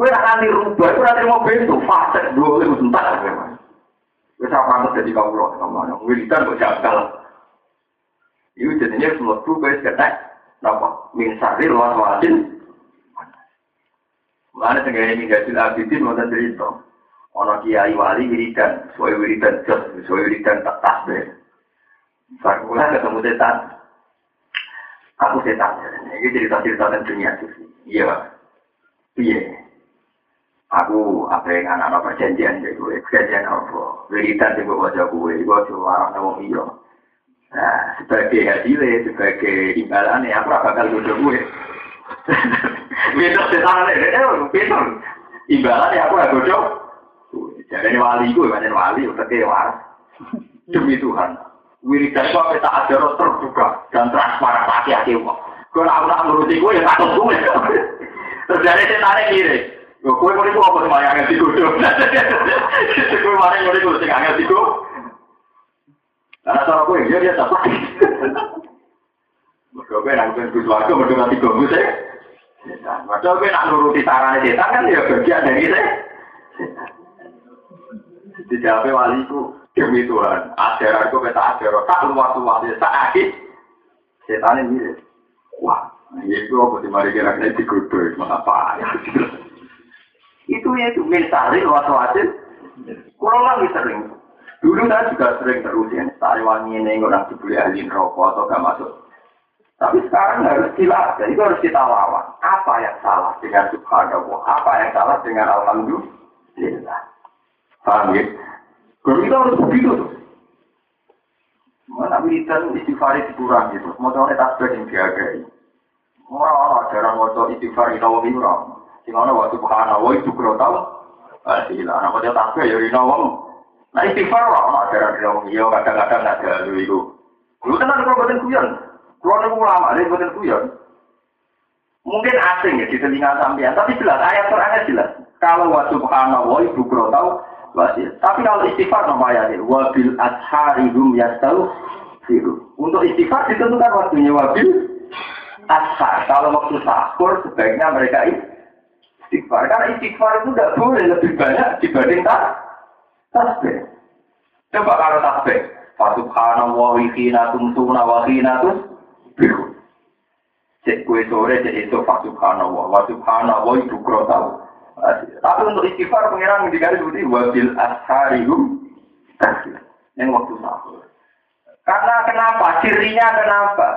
gue nak nanti rubah, nanti mau bentuk fasik, dua kali sebentar. Gue sama pantas jadi kau roh, sama yang wiridan gue janggal. Itu jadinya semua tuh gue seketek, apa? Min sari luar wajin, Mana tenggara ini hasil abidin mau cerita. Ono kiai wali wiridan, sesuai wiridan jos, sesuai wiridan tak tasbih. Sarkulah ketemu setan. Aku setan. Ini cerita-cerita tentang dunia sufi. Iya. Iya. Aku apa yang anak-anak perjanjian deh gue. Perjanjian apa? Wiridan di bawah wajah gue. Gue cuma orang ngomong iya. Nah, sebagai hasilnya, sebagai imbalannya, aku bakal bodoh gue. Beda setan beda. Imbalan ya aku gak bodoh. Jadi wali gue, banyak wali, udah kayak waras. Demi Tuhan. Wiridan itu apa tak ada terbuka dan transparan hati-hati kok. Kalau aku tak menuruti gue, ya takut gue. Terus dari setan ini kiri. Gue mau itu apa sama yang ngerti gue? Gue mau itu gue sih ngerti gue. Karena cara gue, dia dia tak Mereka gue nanggung Gus Warga, mereka nanti gue sih. Mereka gue nak nuruti sarannya setan kan ya bagian dari saya. Apa waliku demi Tuhan. Ajaran gue beta ajaran tak luas luas ya tak akhir. Setan ini wah. Ini gue apa sih mari kira-kira dikudu, mengapa ya? Itu ya itu misalnya luas luas Kurang lagi sering. Dulu saya juga sering terus ya, tari wangi ini orang dibeli ahli rokok atau gak masuk tapi sekarang harus dilatih, itu harus kita lawan. Apa yang salah dengan subhanallah? Apa yang salah dengan alhamdulillah? Paham ya? Kalau kita harus begitu. Mana militer istighfar dikurangi gitu. Mau tahu tasbih yang dihargai. Orang-orang ajaran mau istighfar itu orang Sing ana wa subhanallah itu kro tau. Ah sila ana kok tasbih ya rino wong. Nah istighfar lah ana ajaran wong iya kadang-kadang ada lu iku. Lu tenan kok boten kuyon. Kulo niku ulama, nek boten kuyon. Mungkin asing ya di telinga sampean, tapi jelas ayat Qurannya jelas. Kalau wa subhanallah ibu kro tau wasir. Tapi kalau istighfar nama ayatnya wabil yastau siru. Untuk istighfar ditentukan waktunya wabil ashar. Kalau waktu sahur sebaiknya mereka istighfar. Karena istighfar itu tidak boleh lebih banyak dibanding tas tasbih. Coba kalau tasbih. Fasubhanallah wa hina tumtuna wa hina tusbihu. Cek kue sore, cek itu Pak Subhanallah. Wa Subhanallah itu kro tahu. Tapi untuk istighfar pengiran dikali seperti wabil asharihum yang waktu sahur. Karena kenapa? Cirinya kenapa?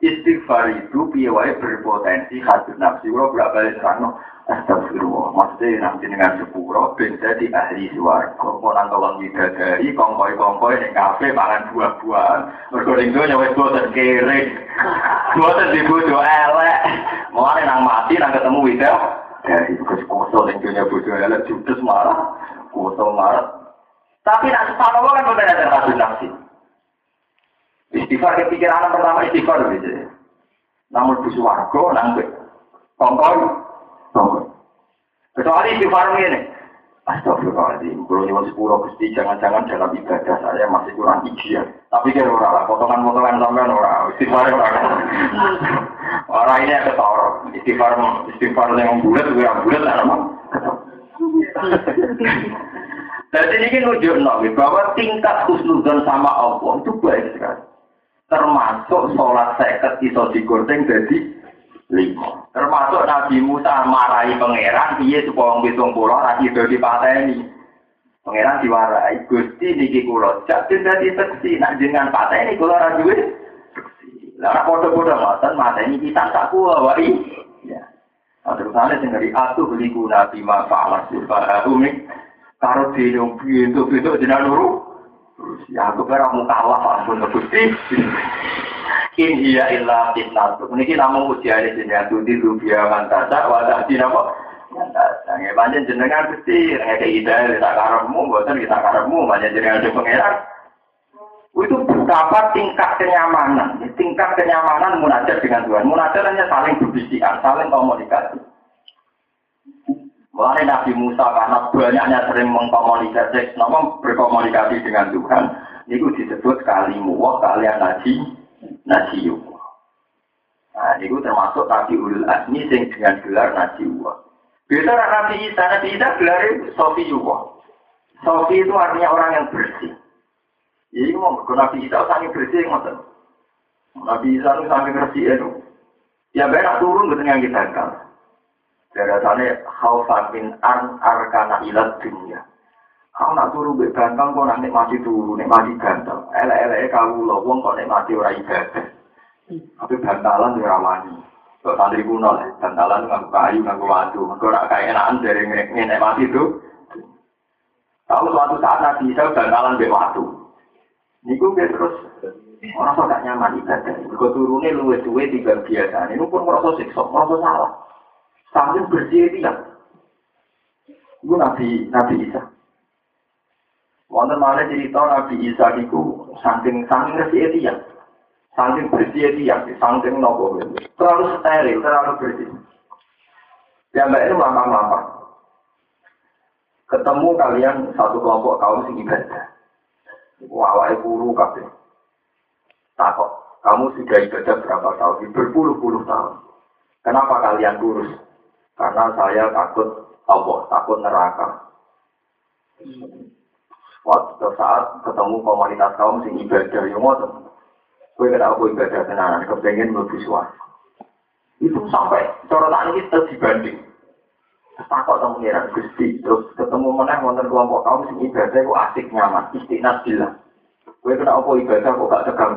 Istighfar itu piawai berpotensi hasil nafsi. Kalau berapa balik serang, astagfirullah. Maksudnya nanti dengan sepuro, ben jadi ahli suarga. Mau nang tolong dari kongkoi-kongkoi, yang kafe, makan buah-buahan. Berkuring itu nyawet bosan kere. Bosan dibutuh elek. Mau nang mati, nang ketemu widah. Dari kus kosong yang punya butuh elek, judes marah. Kosong marah. Tapi nak sepuluh kan bukan ada hasil nafsi. Istighfar kepikiran pertama istighfar gitu. Namun busu warga nangbe. Kongkoi. Kongkoi. Kecuali istighfar ini. Astagfirullahaladzim. Kalau nyuwun sepuluh gusti jangan-jangan dalam ibadah saya masih kurang ideal. Tapi kira orang. Potongan-potongan sampean orang. Istighfar orang. Orang ini ada tawar. Istighfar istighfar yang bulat juga bulat lah memang. Jadi ini nunjuk bahwa tingkat khusnuzon sama Allah itu baik sekali termasuk sholat seket iso digoreng jadi lima. Termasuk Nabi Musa marahi pangeran, dia supaya wong pitung pulau lagi do dipateni. Pangeran diwarai, Gusti niki kula jadi dadi seksi, nak jenengan pateni duwe seksi. Lah padha-padha ngoten mateni kita tak kuwa wae. Ya. Nah, terus ana sing dari atuh beli guna bima fa'alas subhanahu umi karo dene pintu-pintu jenengan nuru Ya aku kalah ampun Gusti. In iya illa fitnah. Niki namung ujian di sini atu di rubia mantasa wadah di napa? Mantasa. Nggih panjen jenengan Gusti nek ide tak karepmu mboten kita karepmu panjen jenengan di pangeran. Itu betapa tingkat kenyamanan, tingkat kenyamanan munajat dengan Tuhan. Munajat hanya saling berbisikan, saling komunikasi. Mulai Nabi Musa karena banyaknya sering mengkomunikasi, nama berkomunikasi dengan Tuhan, itu disebut kalimu wah kalian naji, naji Nah, itu termasuk Nabi Ulul Azmi sing dengan gelar naji wah. Biasa Nabi Isa, Nabi Isa gelar Sofi Yuwa. Sofi itu artinya orang yang bersih. Jadi mau Nabi Isa sangat bersih, ngoten. Nabi Isa itu sangat bersih itu. Ya benar turun betul yang kita kan. Darasane khaufan min an arkana ilat dunia. Kau nak turu be ganteng kok nak mati turu, nek mati ganteng. Elek-eleke kawula wong kok nek mati ora ibadah. Tapi bantalan ora wani. Kok santri kuno lah, bantalan nganggo kayu, nganggo watu. Mergo ora kaya enakan dari nek mati itu. Tahu suatu saat Nabi Isa bantalan be watu. Niku terus orang kok gak nyaman ibadah. Mergo turune luwih suwe tiga biasa. Ini pun merasa siksa, merasa salah. Sambil bersih dia. Itu Nabi Nabi Isa. Wonten mana cerita Nabi Isa itu saking saking bersih dia. Saking bersih dia, saking nopo Terlalu steril, terlalu bersih. Ya mbak itu lama-lama. Ketemu kalian satu kelompok kaum sing ibadah. Wawai guru kabeh. Takut, kamu sudah ibadah berapa tahun? Berpuluh-puluh tahun. Kenapa kalian kurus? Karena saya takut Allah, takut neraka. Waktu saat ketemu komunitas kaum sing ibadah yang ngotot, gue kena aku ibadah tenanan, kepengen lebih suara. Itu sampai ini terus dibanding. Takut sama ngira gusti, terus ketemu mana wonten kelompok kaum sing ibadah kok asik nyaman, istiqnas bilang. Gue kena aku ibadah kok gak tegang.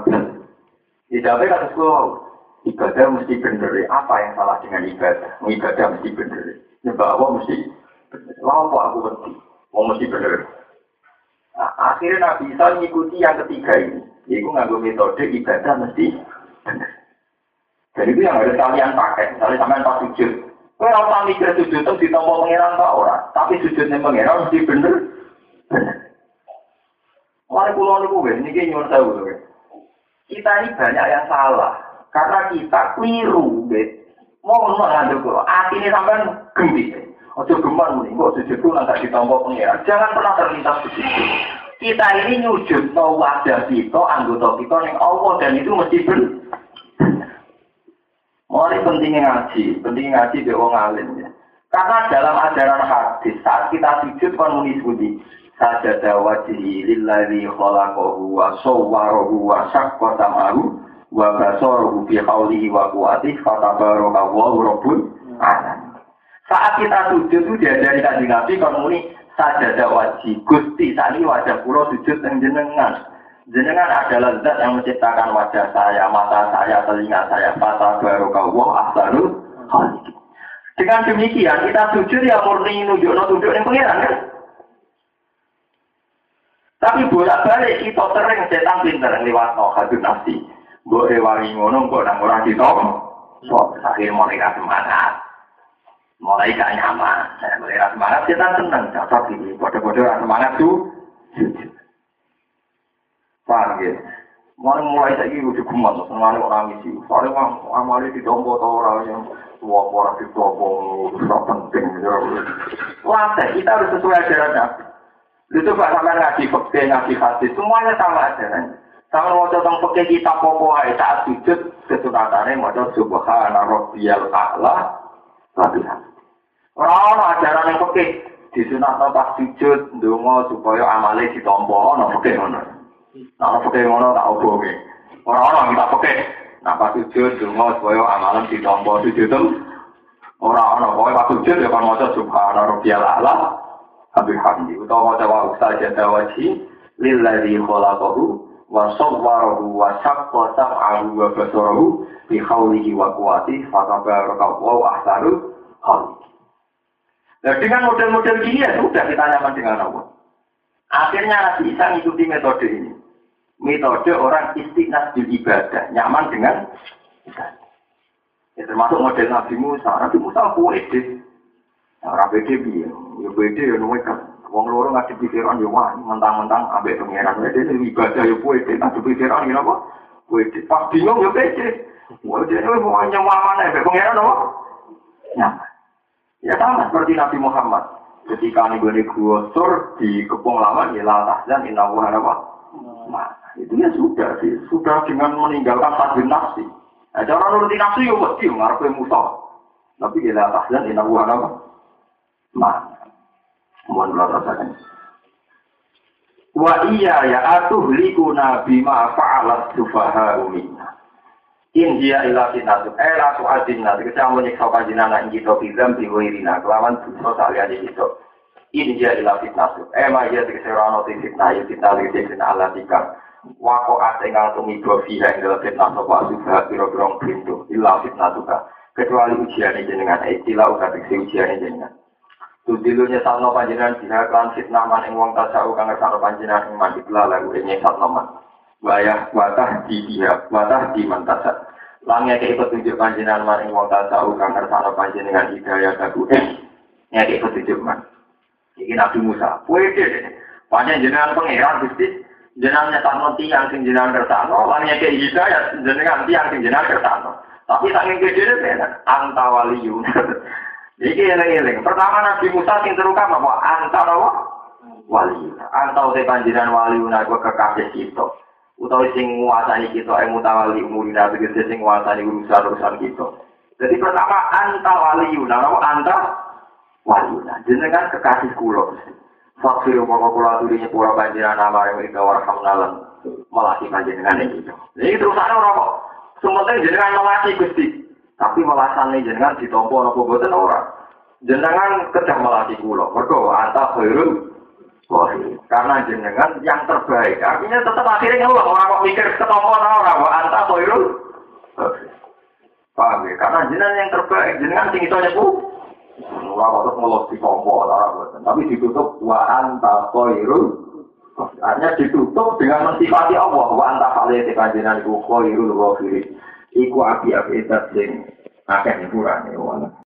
Tidak apa kata sekolah, ibadah mesti bener. Apa yang salah dengan ibadah? Ibadah mesti bener. Nyebab apa mesti bener. Lalu aku mesti, mau mesti bener. Nah, akhirnya Nabi Isa mengikuti yang ketiga ini. Yaitu nganggo metode ibadah mesti bener. Dan itu yang harus kalian pakai. Misalnya sampai pas sujud, Kowe ora usah mikir sujud itu ditampa pangeran ta ora, tapi sujudnya pangeran mesti bener. Mari kula niku wis niki nyuwun sewu lho. Kita ini banyak yang salah karena kita keliru, gitu. Mau ngomong ngandel hati ini sampai gembira. Ojo gemar nih, kok sujud itu nanti ditampa pangeran. Jangan pernah terlintas begitu. Kita ini nyujud wajah kita, anggota kita yang Allah dan itu mesti bener. Mulai pentingnya ngaji, pentingnya ngaji di wong alim ya. Karena dalam ajaran hadis saat kita sujud kan muni budi sajada wajhi lillazi khalaqahu wa sawwarahu wa syaqqa samahu wa basarahu fi qawlihi wa quwwatihi fatabaraka Allahu rabbul alamin. Saat kita sujud itu diajari kanjeng Nabi kan muni sajada wajhi Gusti sani wajah kula sujud yang jenengan. Jenengan adalah zat yang menciptakan wajah saya, mata saya, telinga saya. Fata barokah ahsanul khaliq. Dengan demikian kita sujud ya murni nunjuk tunduk yang pengiran kan? Tapi bolak balik kita sering setan pinter lewat no hadun nafsi. Boleh wangi ngono, kok nang orang kita. So, akhir mulai gak semangat. Mulai gak nyaman. Mulai gak semangat, setan seneng. Cocok ini, bodoh-bodoh semangat tuh. Paham ya? Mulai mulai saya ini udah kumat, senang orang isi. Soalnya orang amali di dombo atau orang yang tua orang di dombo, itu penting. Wah, kita harus sesuai ajarannya. Itu Pak sampai ngaji fakir, ngaji hadis, semuanya sama ajarannya. Sama mau tentang fakir kita pokok aja saat sujud, kesunatannya mau subhana rabbiyal a'la, latihan. Orang-orang ajaran yang fakir, disunat pas sujud, dungo supaya amalnya ditompo, ono fakir ono. Nah, pakai ngono tak oboke. Orang-orang kita pakai. Nah, pas sujud, dungo, supaya amalan ditompo sujud itu. Orang-orang, pokoknya pas sujud, ya kan maca subhana rabbiyal a'la. Habib hamdi. Utawa maca wa ustaja dawaji. Lilladhi khalaqahu. Wa sawwarahu wa syaqqa sam'ahu wa basarahu. Bi khawlihi wa kuwati. Fatabarakawu ahsanul khaliq. Nah, dengan model-model gini ya sudah kita nyaman dengan Allah. Akhirnya Nabi Isa ngikuti metode ini metode orang istiqnas di ibadah, nyaman dengan ibadah. Ya, termasuk model Nabi Musa. Nabi Musa pede. Nah, orang pede biar, ya pede ya nunggu kan. Wong loro ngasih pikiran ya wah, mentang-mentang ambek pengiran. Pede ini ibadah ya pede, ngasih pikiran ya apa? Pede. Pas bingung ya pede. Wah, dia mau nyaman mana ya, pengiran apa? Nyaman. Ya sama seperti Nabi Muhammad. Ketika nih gue gua sur di kepung lama, ya lah tahzan inna wa apa? Nah, itu ya sudah sih, sudah dengan meninggalkan tajwid nafsi. Nah, cara nuruti nafsi ya mesti ngarepe musuh. Tapi kita tahzan ina wa apa? Ma. Mohon Allah rasakan. Wa iya ya atuh likuna bima fa'alat sufaha minna. In dia ila fitnatu era tu adin na kita menyiksa panjenengan ing kita bizam biwirina kelawan dosa saliyane kita. In dia ila fitnatu. Ema ya tikserano fitnah ya fitnah fitnah ala tikar. wako ate ngang tumiba fiha ing dalam fitnah sopa subha piro-piro pintu illa fitnah kecuali ujian jenengan. Istilah uga tiksi ujian jenengan. Tudilunya salno panjenengan jika klan fitnah man ing wong tasau kang ngersano panjenengan ing mandi kela lagu ini salno man. Wayah watah di dia, watah di mantasat Langnya ke petunjuk panjenengan man ing wong tasau kang ngersano panjenengan hidayah lagu eh Ya ke petunjuk man Ini Nabi Musa, puede deh Panjenengan pengeran, Gusti, jenengan nyetakno tiang sing jenengan kersano, lan nyeke hidayat jenengan tiang sing jenengan kersano. Tapi saking gede beda, anta waliyun. Iki eling-eling. Pertama Nabi Musa sing terukam apa? Anta apa? Waliyun. Anta ute panjenengan waliyun aku kekasih kita. Utawa sing nguasani kita, eh mutawali umurina tegese sing nguasani urusan-urusan kita. Jadi pertama anta waliyun, apa anta waliyun. Jenengan kekasih kula. Fakir nyepura panjenengan nama yang ing warhamnalan melati panjenengan iki. Iki terusane ora kok. Sementing jenengan melati Gusti. Tapi melasane jenengan ditampa napa boten ora. Jenengan kedah melati kula. Mergo anta khairul karena jenengan yang terbaik. Artinya tetap akhirnya ngeluh. Orang kok mikir ketompo ora kok anta khairul Paham ya? Karena jenengan yang terbaik. Jenengan sing iso nyepu Orang harus melok di kompor, tapi ditutup wa anta koiru. Hanya ditutup dengan mensifati Allah wa anta kalian di kajian itu koiru lo kiri. Iku api api itu sing akhirnya ya